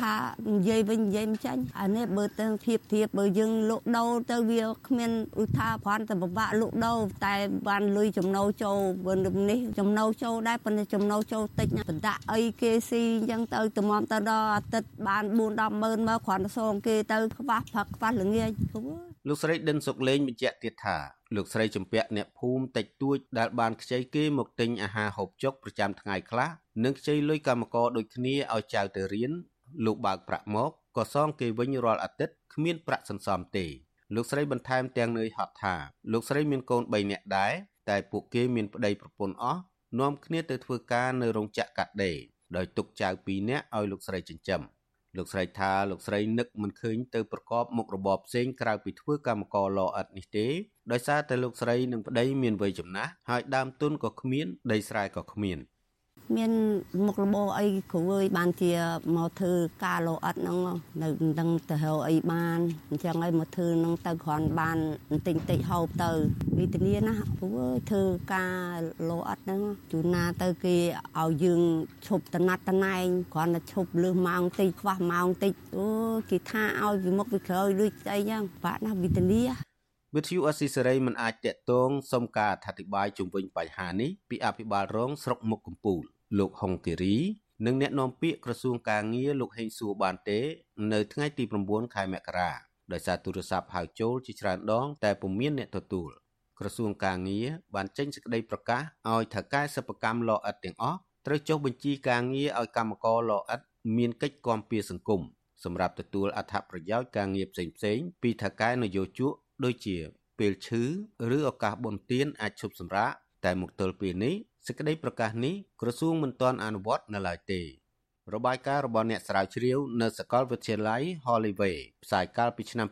S26: ថានិយាយវិញនិយាយមិនចាញ់អានេះបើទៅធៀបធៀបបើយើងលក់ដូរទៅវាគ្មានឧថាគ្រាន់តែពិបាកលក់ដូរតែបានលុយចំណូលចូលបើនេះចំណូលចូលដែរប៉ុន្តែចំណូលចូលតិចណាបណ្ដាក់អីគេស៊ីអញ្ចឹងទៅតម្រាំទៅដល់អាទិត្យបាន4 10ម៉ឺនមកគ្រាន់តែសងគេទៅខ្វះផឹកខ្វះល្ងាចគ្រូ
S25: លោកស្រីដិនសុកលេងបញ្ជាក់ទៀតថាលោកស្រីចម្ពាក់អ្នកភូមិតិចតួចដែលបានខ្ចីគេមកទិញអាហារហូបចុកប្រចាំថ្ងៃខ្លះនិងខ្ចីលុយកម្មករដូចគ្នាឲ្យចៅទៅរៀនលោកបើកប្រាក់មកក៏សងគេវិញរាល់អាទិត្យគ្មានប្រាក់សន្សំទេលោកស្រីបន្ថែមទាំងនឿយហត់ថាលោកស្រីមានកូន3នាក់ដែរតែពួកគេមានប្តីប្រពន្ធអស់នាំគ្នាទៅធ្វើការនៅរោងចក្រកាត់ដេរដោយទុកចៅ2នាក់ឲ្យលោកស្រីចិញ្ចឹម លោកស្រីថាលោកស្រីនឹកមិនឃើញទៅប្រកបមុខរបរផ្សេងក្រៅពីធ្វើកម្មករលអិតនេះទេដោយសារតែលោកស្រីនិងប្តីមានវ័យចំណាស់ហើយដើមទុនក៏គ្មានដីស្រែក៏គ្មាន។
S26: មានមុខរបរអីគ្រូអើយបានជាមកធ្វើការលោអត់ហ្នឹងនៅនឹងទៅរកអីបានអញ្ចឹងហើយមកធ្វើហ្នឹងទៅគ្រាន់បានបន្តិចតិចហូបទៅវិធានាណាគ្រូអើយធ្វើការលោអត់ហ្នឹងជួនណាទៅគេឲ្យយើងឈប់តណាត់តណែងគ្រាន់តែឈប់លឺម៉ោងតិចខ្វះម៉ោងតិចអូគេថាឲ្យពីមុខពីក្រោយដូចស្អីហ្នឹងបាក់ណាវិធានា
S25: វិទ្យុអស៊ីសេរីមិនអាចតាក់ទងសុំការអធិប្បាយជុំវិញបញ្ហានេះពីអភិបាលរងស្រុកមុខកំពូល លោកហុងធីរីនិងអ្នកនាំពាក្យក្រសួងការងារលោកហេងសួរបានទេ នៅថ្ងៃទី9ខែមករាដោយសារទូរស័ព្ទហៅចូលជាច្រើនដង តែពុំមានអ្នកទទួលក្រសួងការងារបានចេញសេចក្តីប្រកាសឲ្យថៅកែសិប្បកម្មលអិតទាំងអស់ត្រូវចុះបញ្ជីការងារឲ្យកម្មករលអិតមានកិច្ចគាំពារសង្គមសម្រាប់ទទួលអត្ថប្រយោជន៍ការងារផ្សេងៗពីថៅកែនយោជកដូចជាពេលឈឺឬឱកាសបុណ្យទានអាចឈប់សម្រាកតែមកទល់ពេលនេះ សេចក្តីប្រកាសនេះក្រសួងមិនទាន់អនុវត្តនៅឡើយទេរបាយការណ៍របស់អ្នកស្រាវជ្រាវនៅសាកលវិទ្យាល័យ Holloway ផ្សាយកាលពីឆ្នាំ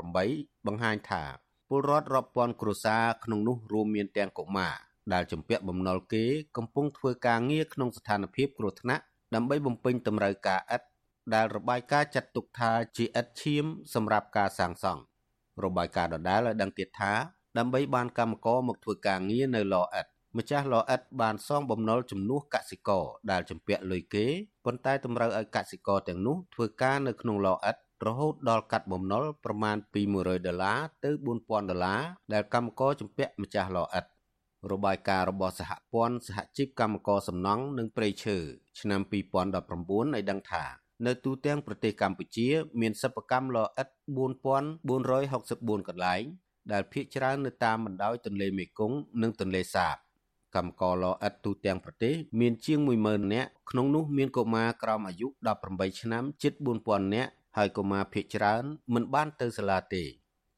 S25: 2018បង្ហាញថាពលរដ្ឋរាប់ពាន់គ្រួសារក្នុងនោះរួមមានទាំងកុមារដែលជំពាក់បំណុលគេកំពុងធ្វើការងារក្នុងស្ថានភាពគ្រោះថ្នាក់ដើម្បីបំពេញតម្រូវការឥដ្ឋដែលរបាយការណ៍ចាត់ទុកថាជាឥដ្ឋឈាមសម្រាប់ការសាងសង់របាយការណ៍ដដែលឲ្យដឹងទៀតថាដើម្បីបានកម្មករមកធ្វើការងារនៅឡឥត្ត ម្ចាស់លអិតបានសងបំណុលជំនួសកសិករដែលជំពាក់លុយគេប៉ុន្តែតម្រូវឲ្យកសិករទាំងនោះធ្វើការនៅក្នុងលអិតររហូតដល់កាត់បំណុលប្រមាណពី100ដុល្លារទៅ4000ដុល្លារដែលកម្មករជំពាក់ម្ចាស់ឡអិតរបាយការណ៍របស់សហព័ន្ធសហជីពកម្មករសំណង់និងព្រៃឈើឆ្នាំ2019ឲ្យដឹងថានៅទូទាំងប្រទេសកម្ពុជា មានសិប្បកម្មឡអិត4464កន្លែងដែលភ្នាក់ច្រើននៅតាមបណ្ដោយទន្លេមេគង្គនិងទន្លេសាប កម្មករឡអិតទូទាំងប្រទេសមានជាង10000នាក់ក្នុងនោះមានកុមារក្រោមអាយុ18ឆ្នាំជិត4000នាក់ហើយកុមារភ័យច្រើនមិនបានទៅសាលាទេ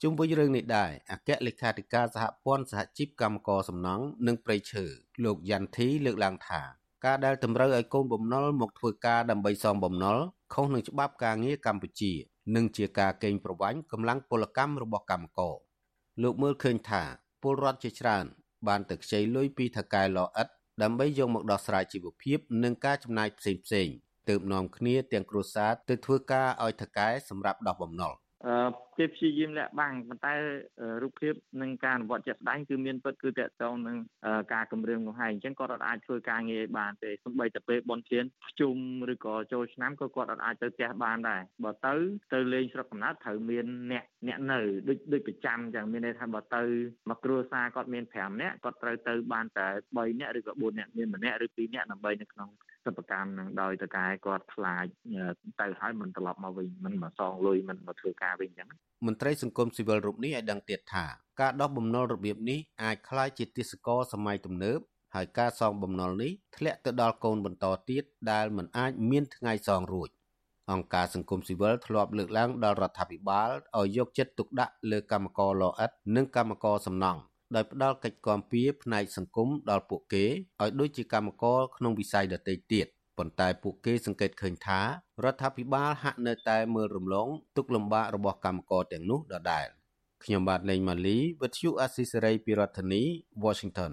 S25: ជុំវិញរឿងនេះដែរអគ្គលេខាធិការសហព័ន្ធសហជីពកម្មករសំណង់និងប្រៃឈើលោកយ៉ាន់ធីលើកឡើងថាការដែលតម្រូវឲ្យកូនបំណុលមកធ្វើការដើម្បីសងបំណុលខុសនឹងច្បាប់ការងារកម្ពុជានិងជាការកេងប្រវ័ញ្ចកម្លាំងពលកម្មរបស់កម្មករលោកមើលឃើញថាពលរដ្ឋជាច្រើន បានទៅខ្ចីលុយពីថៅកែលអិតដើម្បីយកមកដោះស្រាយជីវភាពនិងការចំណាយផ្សេងផ្សេងទើបនាំគ្នាទាំងគ្រួសារទៅធ្វើការឲ្យថៅកែសម្រាប់ដោះបំណុល
S27: គេព្យាយាមលាក់បាំងប៉ុន្តែរូបភាពនិងការអនុវត្តជាក់ស្ដែងគឺមានពិតគឺតកតងនឹងការគម្រាមកំហែងអញ្ចឹងគាត់អាចធ្វើការងារបានទេសូម្បីតែពេលបនធានភ្ជុំឬក៏ចូលឆ្នាំក៏គាត់អាចទៅផ្ទះបានដែរបើទៅទៅលេងស្រុកកំណើតត្រូវមានអ្នកអ្នកនៅដូចដូចប្រចាំអញ្ចឹងមានន័យថាបើទៅមកគ្រួសារគាត់មាន5នាក់គាត់ត្រូវទៅបានតែ3នាក់ឬក៏4នាក់មានម្នាក់ឬ2នាក់ដើម្បីនៅក្នុង សិប្បកម្មនឹងដោយតកែគាត់ខ្លាចទៅហើយមិនត្រឡប់មកវិញមិនមកសងលុយមិនមកធ្វើការវិញអញ្ចឹង
S25: មន្ត្រីសង្គមស៊ីវិលរូបនេះឲ្យដឹងទៀតថាការដោះបំណុលរបៀបនេះអាចคล้ายជាទស្សករសម័យទំនើបហើយការសងបំណុលនេះធ្លាក់ទៅដល់កូនបន្តទៀតដែលមិនអាចមានថ្ងៃសងរួចអង្គការសង្គមស៊ីវិលធ្លាប់លើកឡើងដល់រដ្ឋាភិបាលឲ្យយកចិត្តទុកដាក់លើកម្មករលអិតនិងកម្មករសំណង់ ដោយផ្ដល់កិច្ចគាំពារផ្នែកសង្គមដល់ពួកគេឲ្យដូចជាកម្មករក្នុងវិស័យដទៃទៀតប៉ុន្តែពួកគេសង្កេតឃើញថារដ្ឋាភិបាលហាក់នៅតែមើលរំលងទុកលំបាករបស់កម្មករទាំងនោះដដែលខ្ញុំបាទលេងម៉ាលីវិទ្យុអាស៊ីសេរីពីរដ្ឋធានី Washington